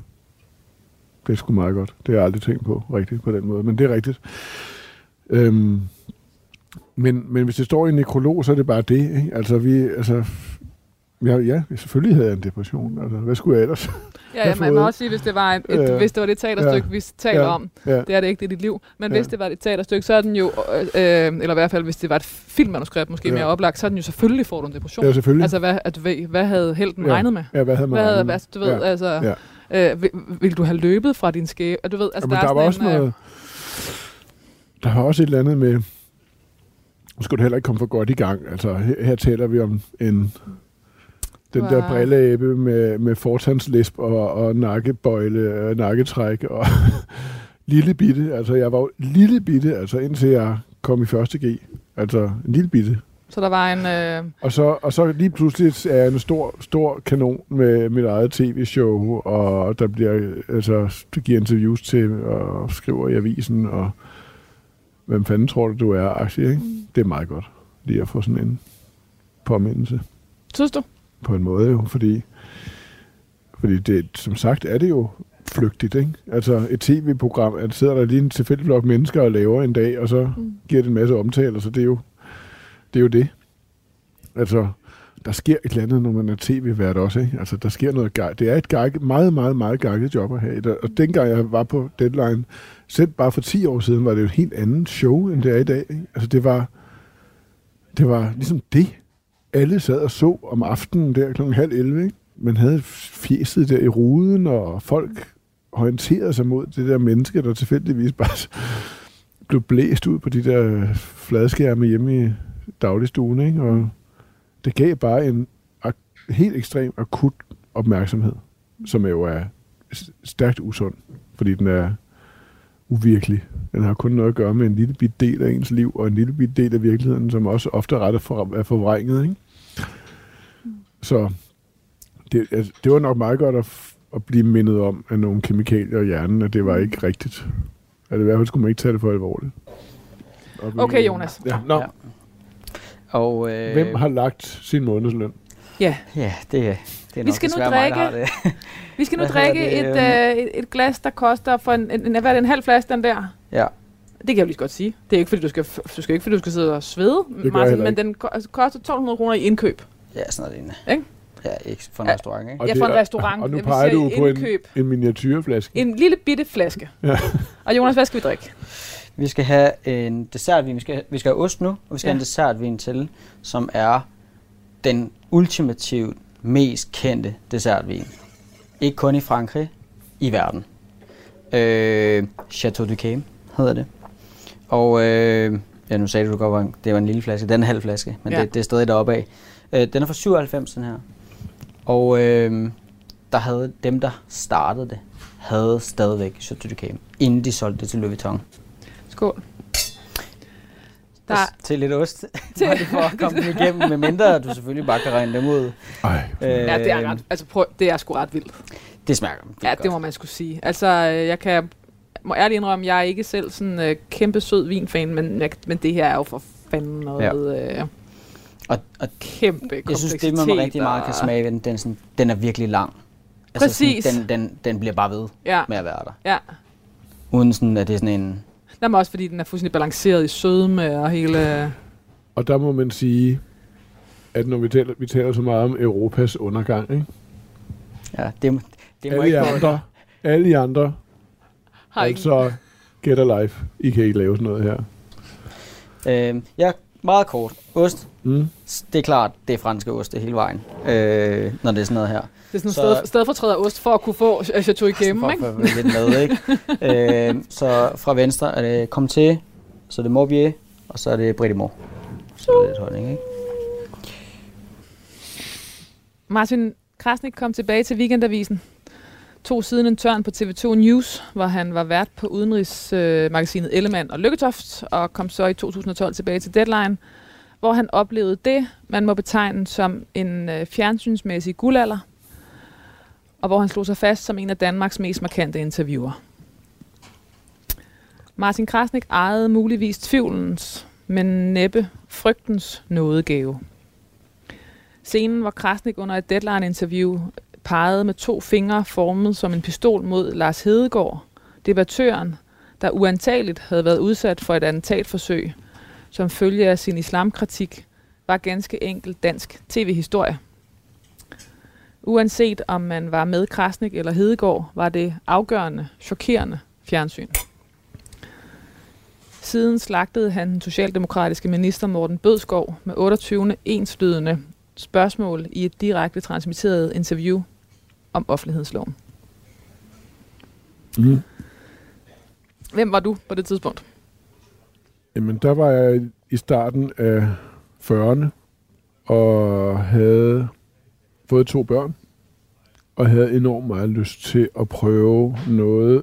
Speaker 4: Det er sgu meget godt. Det har jeg aldrig tænkt på rigtigt på den måde, men det er rigtigt. Øhm, men, men hvis det står i en nekrolog, så er det bare det. Ikke? Altså, vi, altså, ja, ja, selvfølgelig havde jeg en depression. Altså, hvad skulle jeg ellers
Speaker 3: Ja, ja man må også sige, hvis det var, et, et, øh, hvis det, var det teaterstykke, ja, vi taler ja, om, ja. det er det ikke, det er dit liv. Men ja. hvis det var et teaterstykke, så er den jo, øh, eller i hvert fald hvis det var et filmmanuskript, måske ja. mere oplagt, så er den jo selvfølgelig får du en depression.
Speaker 4: Ja, selvfølgelig.
Speaker 3: Altså, hvad, at, hvad, hvad havde helten ja. regnet med?
Speaker 4: Ja, hvad havde man hvad havde,
Speaker 3: hvad, du ved, ja. altså, ja. øh, vil, vil, du have løbet fra din skæbe? Du ved, altså,
Speaker 4: ja, der, der var også en, noget, der var også et eller andet med, nu skulle det heller ikke komme for godt i gang. Altså, her, her taler vi om en den wow. der brilleæbe med, med fortandslisp og, og nakkebøjle og nakketræk og lille bitte. Altså, jeg var lille bitte, altså indtil jeg kom i første G. Altså, en lille bitte.
Speaker 3: Så der var en... Øh...
Speaker 4: Og, så, og så lige pludselig er jeg en stor, stor kanon med mit eget tv-show, og der bliver, altså, der giver interviews til, og skriver i avisen, og hvem fanden tror du, du er, aktie, ikke? Mm. Det er meget godt, lige at få sådan en påmindelse.
Speaker 3: Synes du?
Speaker 4: På en måde jo, fordi, fordi det, som sagt er det jo flygtigt, ikke? Altså et tv-program, at sidder der lige en tilfældig flok mennesker og laver en dag, og så mm. giver det en masse omtale, så det er jo det. Er jo det. Altså, der sker et eller andet, når man er tv-vært også, ikke? Altså, der sker noget gej. Det er et gej, meget, meget, meget gejket job at have. Og dengang jeg var på Deadline, selv bare for 10 år siden, var det jo et helt andet show, end det er i dag. Ikke? Altså, det var, det var ligesom det. Alle sad og så om aftenen der kl. halv 11, ikke? Man havde fjeset der i ruden, og folk orienterede sig mod det der menneske, der tilfældigvis bare blev blæst ud på de der fladskærme hjemme i dagligstuen, ikke? Og det gav bare en ak- helt ekstrem akut opmærksomhed, som jo er stærkt usund, fordi den er uvirkelig. Den har kun noget at gøre med en lille bit del af ens liv, og en lille bit del af virkeligheden, som også ofte ret er, for, er forvrænget. Ikke? Så det, altså, det var nok meget godt at, at blive mindet om af nogle kemikalier i hjernen, at det var ikke rigtigt. At i hvert fald skulle man ikke tage det for alvorligt.
Speaker 3: Og okay, Jonas.
Speaker 4: Ja, no. ja.
Speaker 1: Og, øh,
Speaker 4: Hvem har lagt sin månedsløn?
Speaker 3: Ja.
Speaker 1: Ja, det, det er nok
Speaker 3: vi skal nu drikke,
Speaker 1: mig, det.
Speaker 3: vi skal nu drikke et, øh, et, et glas, der koster for en, en, en, hvad er det, en halv flaske, den der?
Speaker 1: Ja.
Speaker 3: Det kan jeg jo lige godt sige. Det er ikke, fordi du skal, du skal ikke, fordi du skal sidde og svede, Martin, men den altså, koster 1200 kroner i indkøb.
Speaker 1: Ja, sådan noget lignende.
Speaker 3: Ikke?
Speaker 1: Ja, ikke for en ja. restaurant, ikke?
Speaker 3: ja, for en restaurant.
Speaker 4: Og nu peger du på en, en miniatyrflaske.
Speaker 3: En lille bitte flaske. Ja. og Jonas, hvad skal vi drikke?
Speaker 1: Vi skal have en dessertvin. Vi skal, vi skal have ost nu, og vi skal ja. have en dessertvin til, som er den ultimativt mest kendte dessertvin. Ikke kun i Frankrig, i verden. Øh, Chateau du Cam hedder det. Og øh, ja, nu sagde du godt, at det var en lille flaske. Den er en halv flaske, men ja. det, det er stadig deroppe af. Øh, den er fra 97, den her. Og øh, der havde dem, der startede det, havde stadigvæk Chateau du Cam, inden de solgte det til Louis Vuitton.
Speaker 3: Skål.
Speaker 1: Der til lidt ost, til for at komme dem igennem, med mindre du selvfølgelig bare kan regne dem ud.
Speaker 4: Ej.
Speaker 3: Øh, ja, det er, ret, altså prøv, det er sgu ret vildt.
Speaker 1: Det smager
Speaker 3: Ja,
Speaker 1: godt.
Speaker 3: det må man skulle sige. Altså, jeg kan må ærligt indrømme, jeg er ikke selv sådan uh, kæmpe sød vinfan, men, men det her er jo for fanden noget... Ja. Uh,
Speaker 1: Og, og
Speaker 3: kæmpe
Speaker 1: jeg synes, det man rigtig meget kan smage ved den, den, sådan, den er virkelig lang.
Speaker 3: Præcis.
Speaker 1: Altså sådan, den, den, den bliver bare ved
Speaker 3: ja.
Speaker 1: med at være der.
Speaker 3: Ja.
Speaker 1: Uden sådan, at det er sådan en...
Speaker 3: Jamen også fordi den er fuldstændig balanceret i sødme og hele...
Speaker 4: Og der må man sige, at når vi taler, vi taler så meget om Europas undergang, ikke?
Speaker 1: Ja, det, det må
Speaker 4: alle
Speaker 1: ikke
Speaker 4: andre, alle I andre,
Speaker 3: Har ikke...
Speaker 4: altså get a life. I kan ikke lave sådan noget her.
Speaker 1: Øh, ja, meget kort. Ost.
Speaker 4: Mm.
Speaker 1: Det er klart, det er franske ost det hele vejen, øh, når det er sådan noget her.
Speaker 3: Det er sådan
Speaker 1: Så-
Speaker 3: sted, stedfortræder ost for at kunne få Chateau igennem, ikke?
Speaker 1: for- lidt med, ikke? øh, så fra venstre er det Comté, så er det Morbier, og så er det Bridimor. Så er det lidt holdning, ikke?
Speaker 3: Martin Krasnik kom tilbage til Weekendavisen. Tog siden en tørn på TV2 News, hvor han var vært på udenrigsmagasinet Ellemann og Lykketoft, og kom så i 2012 tilbage til Deadline, hvor han oplevede det, man må betegne som en øh, fjernsynsmæssig guldalder, og hvor han slog sig fast som en af Danmarks mest markante interviewer. Martin Krasnik ejede muligvis tvivlens, men næppe frygtens nådegave. Scenen, hvor Krasnik under et deadline-interview pegede med to fingre formet som en pistol mod Lars Hedegaard, debattøren, der uantageligt havde været udsat for et attentatforsøg, som følge af sin islamkritik, var ganske enkelt dansk tv-historie. Uanset om man var med Krasnik eller Hedegaard, var det afgørende, chokerende fjernsyn. Siden slagtede han den socialdemokratiske minister Morten Bødskov med 28 enslydende spørgsmål i et direkte transmitteret interview om offentlighedsloven.
Speaker 4: Mm.
Speaker 3: Hvem var du på det tidspunkt?
Speaker 4: Jamen, der var jeg i starten af 40'erne, og havde fået to børn, og havde enormt meget lyst til at prøve noget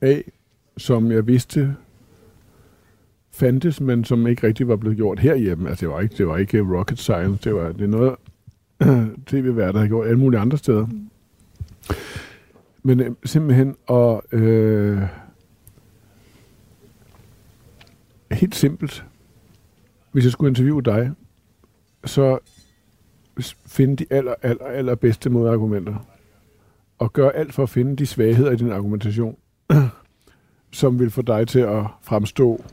Speaker 4: af, som jeg vidste fandtes, men som ikke rigtig var blevet gjort herhjemme. Altså, det var ikke, det var ikke rocket science, det var det er noget, tv-værter har gjort alle mulige andre steder. Men øh, simpelthen at... Øh, helt simpelt. Hvis jeg skulle interviewe dig, så finde de aller, aller, aller bedste modargumenter. Og gøre alt for at finde de svagheder i din argumentation, som vil få dig til at fremstå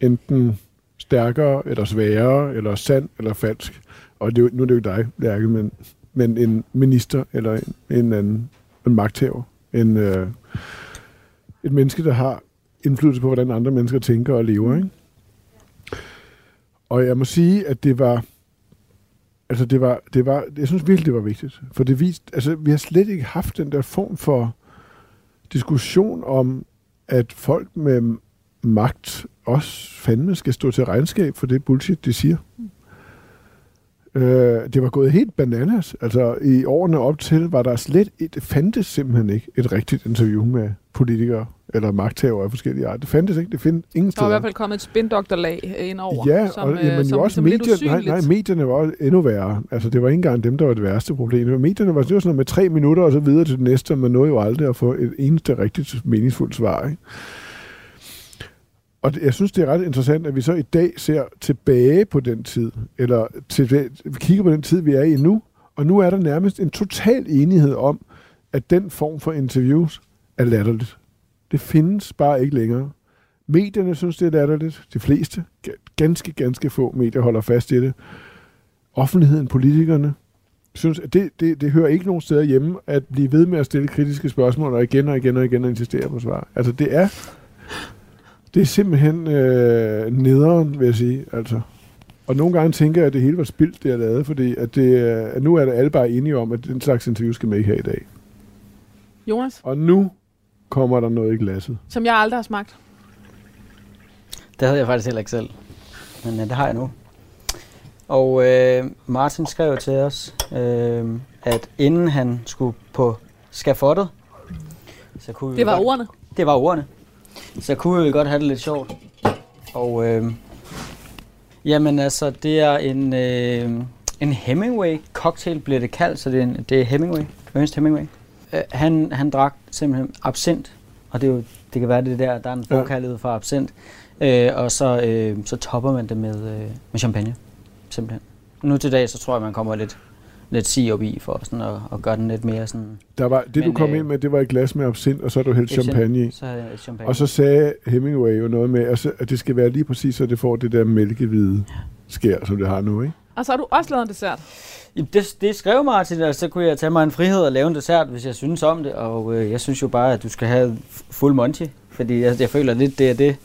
Speaker 4: enten stærkere, eller svagere, eller sand, eller falsk. Og det, er jo- nu er det jo ikke dig, Lærke, men, men en minister, eller en, en anden en magthaver. En, øh, et menneske, der har indflydelse på, hvordan andre mennesker tænker og lever. Ikke? Og jeg må sige, at det var... Altså, det var, det var, jeg synes virkelig, det var vigtigt. For det viste, altså, vi har slet ikke haft den der form for diskussion om, at folk med magt også fandme skal stå til regnskab for det bullshit, de siger. Mm. Øh, det var gået helt bananas. Altså, i årene op til var der slet et, fandtes simpelthen ikke et rigtigt interview med politikere eller magthavere af forskellige arter. Det fandtes ikke. Det findes ingen
Speaker 3: Der var i
Speaker 4: steder.
Speaker 3: hvert fald kommet et spindoktorlag ind over,
Speaker 4: Ja,
Speaker 3: som,
Speaker 4: og, jamen,
Speaker 3: øh,
Speaker 4: jo
Speaker 3: som,
Speaker 4: også
Speaker 3: som lidt
Speaker 4: medierne, nej, nej, medierne var endnu værre. Altså, det var ikke engang dem, der var det værste problem. Medierne var, det var sådan noget med tre minutter og så videre til det næste, og man nåede jo aldrig at få et eneste rigtigt meningsfuldt svar. Ikke? Og jeg synes, det er ret interessant, at vi så i dag ser tilbage på den tid, eller til, vi kigger på den tid, vi er i nu, og nu er der nærmest en total enighed om, at den form for interviews er latterligt. Det findes bare ikke længere. Medierne synes, det er latterligt. De fleste, ganske, ganske få medier holder fast i det. Offentligheden, politikerne, synes, at det, det, det hører ikke nogen steder hjemme at blive ved med at stille kritiske spørgsmål, og igen og igen og igen og insistere på svar. Altså, det er, det er simpelthen øh, nederen, vil jeg sige. Altså. Og nogle gange tænker jeg, at det hele var spildt, det jeg lavede, fordi at det, øh, at nu er det alle bare enige om, at den slags interview skal man ikke have i dag.
Speaker 3: Jonas,
Speaker 4: Og nu kommer der noget i glasset.
Speaker 3: som jeg aldrig har smagt.
Speaker 1: Det havde jeg faktisk heller ikke selv. Men øh, det har jeg nu. Og øh, Martin skrev til os, øh, at inden han skulle på skafottet, så kunne vi
Speaker 3: Det var
Speaker 1: godt,
Speaker 3: ordene.
Speaker 1: Det var ordene. Så kunne vi godt have det lidt sjovt. Og øh, jamen altså, det er en, øh, en Hemingway cocktail, bliver det kaldt, så det er, en, det er Hemingway, Ernest Hemingway. Øh, han, han drak simpelthen absint, og det, er jo, det kan være det der, der er en forkærlighed for absint. Øh, og så, øh, så topper man det med, øh, med champagne, simpelthen. nu til dag, så tror jeg, man kommer lidt, lidt sig op i for sådan at, at gøre den lidt mere sådan...
Speaker 4: Der var, det,
Speaker 1: Men,
Speaker 4: du kom
Speaker 1: øh,
Speaker 4: ind med, det var et glas med absint, og så du hældt champagne i.
Speaker 1: Så er det champagne.
Speaker 4: Og så sagde Hemingway jo noget med, at så- at det skal være lige præcis, så det får det der mælkehvide skær, som det har nu, ikke?
Speaker 3: Og så har du også lavet en dessert.
Speaker 1: Jamen, det, det skrev Martin, og så kunne jeg tage mig en frihed og lave en dessert, hvis jeg synes om det. Og øh, jeg synes jo bare, at du skal have fuld monty, fordi jeg, jeg føler lidt, det er det,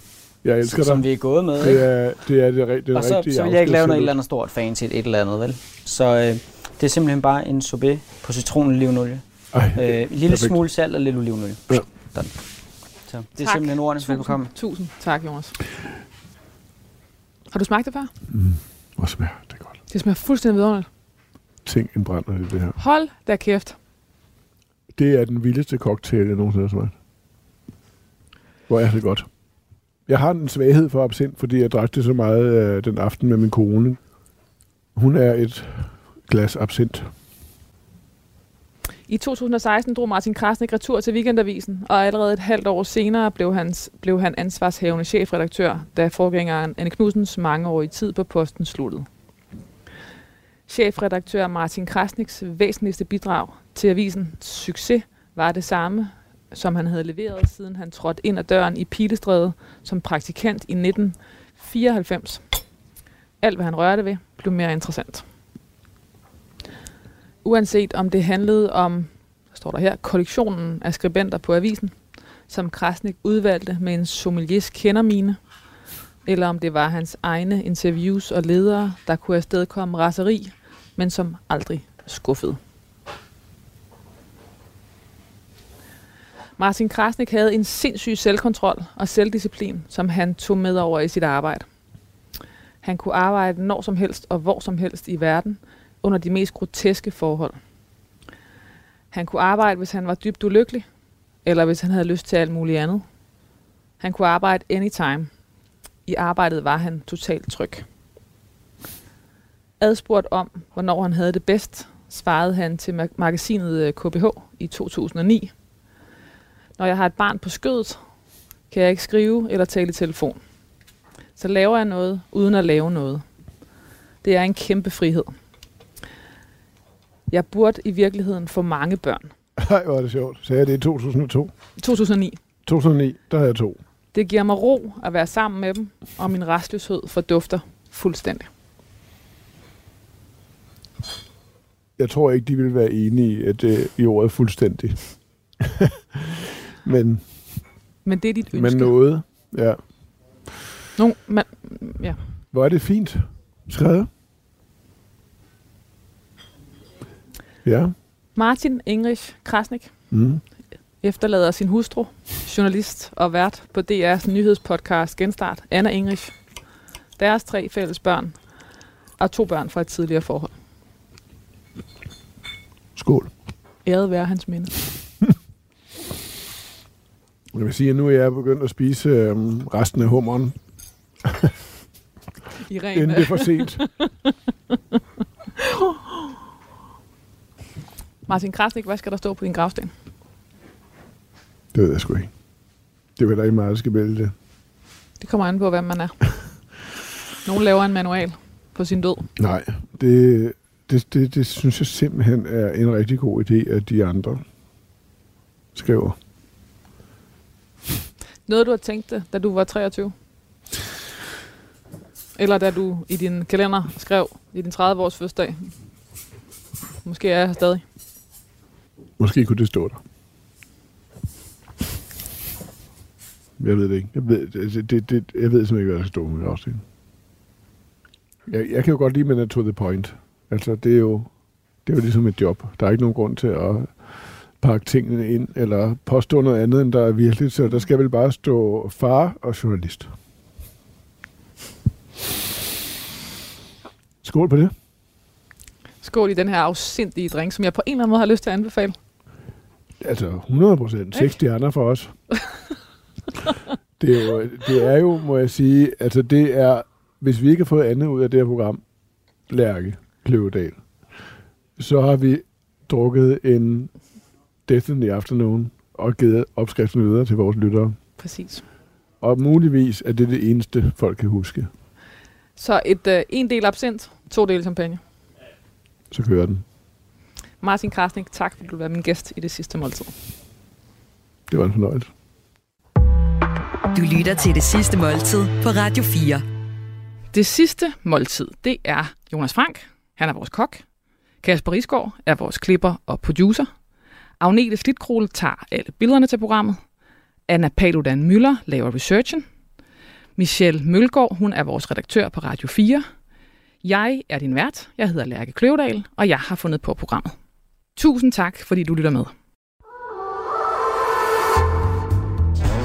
Speaker 4: Jeg elsker
Speaker 1: som
Speaker 4: dig.
Speaker 1: vi er gået med.
Speaker 4: Det
Speaker 1: ikke?
Speaker 4: er det, er det, ri- den
Speaker 1: og så,
Speaker 4: rigtige
Speaker 1: så vil jeg ikke lave noget et eller andet stort fancy et eller andet, vel? Så øh, det er simpelthen bare en sorbet på citronolivenolie.
Speaker 4: Ej,
Speaker 1: Øh, en lille
Speaker 4: Perfekt.
Speaker 1: smule salt og lidt olivenolie.
Speaker 4: Ja.
Speaker 1: Sådan. Så det er
Speaker 3: Tak.
Speaker 1: simpelthen ordene.
Speaker 3: Tusind,
Speaker 1: Velbekomme.
Speaker 3: tusind tak, Jonas. Har du smagt det før?
Speaker 4: mm, hvor smager det godt.
Speaker 3: Det smager fuldstændig vidunderligt.
Speaker 4: Tænk en brænder det, det her.
Speaker 3: Hold da kæft.
Speaker 4: Det er den vildeste cocktail, jeg nogensinde har smagt. Hvor er det godt. Jeg har en svaghed for absint, fordi jeg drak det så meget øh, den aften med min kone. Hun er et glas absint.
Speaker 3: I 2016 drog Martin Krasnik retur til Weekendavisen, og allerede et halvt år senere blev, hans, blev han ansvarshævende chefredaktør, da forgængeren Anne Knudsens mangeårige tid på posten sluttede. Chefredaktør Martin Krasniks væsentligste bidrag til avisens succes var det samme, som han havde leveret, siden han trådte ind ad døren i Pilestræde som praktikant i 1994. Alt, hvad han rørte ved, blev mere interessant. Uanset om det handlede om, står der her, kollektionen af skribenter på avisen, som Krasnik udvalgte med en sommeliers kendermine, eller om det var hans egne interviews og ledere, der kunne afstedkomme raseri, men som aldrig skuffede. Martin Krasnik havde en sindssyg selvkontrol og selvdisciplin, som han tog med over i sit arbejde. Han kunne arbejde når som helst og hvor som helst i verden, under de mest groteske forhold. Han kunne arbejde, hvis han var dybt ulykkelig, eller hvis han havde lyst til alt muligt andet. Han kunne arbejde anytime. I arbejdet var han totalt tryg. Adspurgt om, hvornår han havde det bedst, svarede han til magasinet øh, KBH i 2009. Når jeg har et barn på skødet, kan jeg ikke skrive eller tale i telefon. Så laver jeg noget, uden at lave noget. Det er en kæmpe frihed. Jeg burde i virkeligheden få mange børn.
Speaker 4: Ej, hvor er det sjovt. Sagde jeg det i 2002?
Speaker 3: 2009.
Speaker 4: 2009, der havde jeg to.
Speaker 3: Det giver mig ro at være sammen med dem, og min restløshed fordufter fuldstændig.
Speaker 4: Jeg tror ikke, de vil være enige at det i ordet fuldstændig. men,
Speaker 3: Men det er dit ønske.
Speaker 4: men noget, ja.
Speaker 3: No, man, ja.
Speaker 4: Hvor er det fint skrevet. Ja.
Speaker 3: Martin Engrich Krasnik
Speaker 4: Mm.
Speaker 3: efterlader sin hustru, journalist og vært på DR's nyhedspodcast Genstart, Anna Engrich. Deres tre fælles børn og to børn fra et tidligere forhold.
Speaker 4: Skål.
Speaker 3: Æret være hans minde.
Speaker 4: Jeg vil sige, at nu er jeg begyndt at spise øhm, resten af hummeren,
Speaker 3: I ren,
Speaker 4: inden det er for sent.
Speaker 3: Martin Krasnik, hvad skal der stå på din gravsten?
Speaker 4: Det ved jeg sgu ikke. Det vil der ikke meget, der skal vælge det.
Speaker 3: Det kommer an på, hvem man er. Nogle laver en manual på sin død.
Speaker 4: Nej, det, det, det, det synes jeg simpelthen er en rigtig god idé, at de andre skriver.
Speaker 3: Noget, du har tænkt det, da du var 23? Eller da du i din kalender skrev i din 30-års fødselsdag? Måske er jeg her stadig.
Speaker 4: Måske kunne det stå der. Jeg ved det ikke. Jeg ved, det, det, det, jeg ved simpelthen ikke, hvad der skal stå med afsnit. Jeg, jeg kan jo godt lide, at to the point. Altså, det er jo, det er jo ligesom et job. Der er ikke nogen grund til at pakke tingene ind, eller påstå noget andet, end der er virkelig. Så der skal vel bare stå far og journalist. Skål på det.
Speaker 3: Skål i den her afsindige drink, som jeg på en eller anden måde har lyst til at anbefale.
Speaker 4: Altså 100 procent. Seks stjerner for os. det, er jo, det er jo, må jeg sige, altså det er, hvis vi ikke har fået andet ud af det her program, Lærke Kløvedal, så har vi drukket en Death in the Afternoon og givet opskriften videre til vores lyttere.
Speaker 3: Præcis.
Speaker 4: Og muligvis er det det eneste, folk kan huske.
Speaker 3: Så et, øh, en del absint, To dele champagne.
Speaker 4: Så kører den.
Speaker 3: Martin Krasnik, tak fordi du var min gæst i det sidste måltid.
Speaker 4: Det var en fornøjelse.
Speaker 2: Du lytter til det sidste måltid på Radio 4.
Speaker 3: Det sidste måltid, det er Jonas Frank. Han er vores kok. Kasper Risgaard er vores klipper og producer. Agnete Slitkrole tager alle billederne til programmet. Anna Paludan Møller laver researchen. Michelle Mølgaard, hun er vores redaktør på Radio 4. Jeg er din vært. Jeg hedder Lærke Kløvedal, og jeg har fundet på programmet. Tusind tak, fordi du lytter med.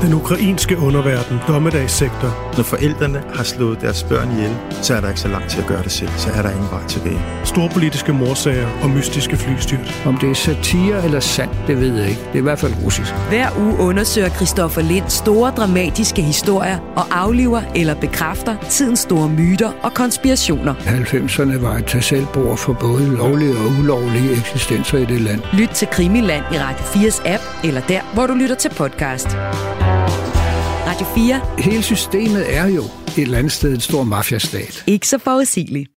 Speaker 5: Den ukrainske underverden, dommedagssektor.
Speaker 6: Når forældrene har slået deres børn ihjel, så er der ikke så langt til at gøre det selv. Så er der ingen vej tilbage.
Speaker 5: Storpolitiske morsager og mystiske flystyrt.
Speaker 7: Om det er satire eller sandt, det ved jeg ikke. Det er i hvert fald russisk.
Speaker 2: Hver uge undersøger Christoffer Lind store dramatiske historier og afliver eller bekræfter tidens store myter og konspirationer.
Speaker 7: 90'erne var et tag selvbord for både lovlige og ulovlige eksistenser i det land.
Speaker 2: Lyt til Krimiland i Radio 4's app, eller der, hvor du lytter til podcast. Radio 4.
Speaker 7: Hele systemet er jo et eller andet sted en stor mafiastat.
Speaker 2: Ikke så forudsigeligt.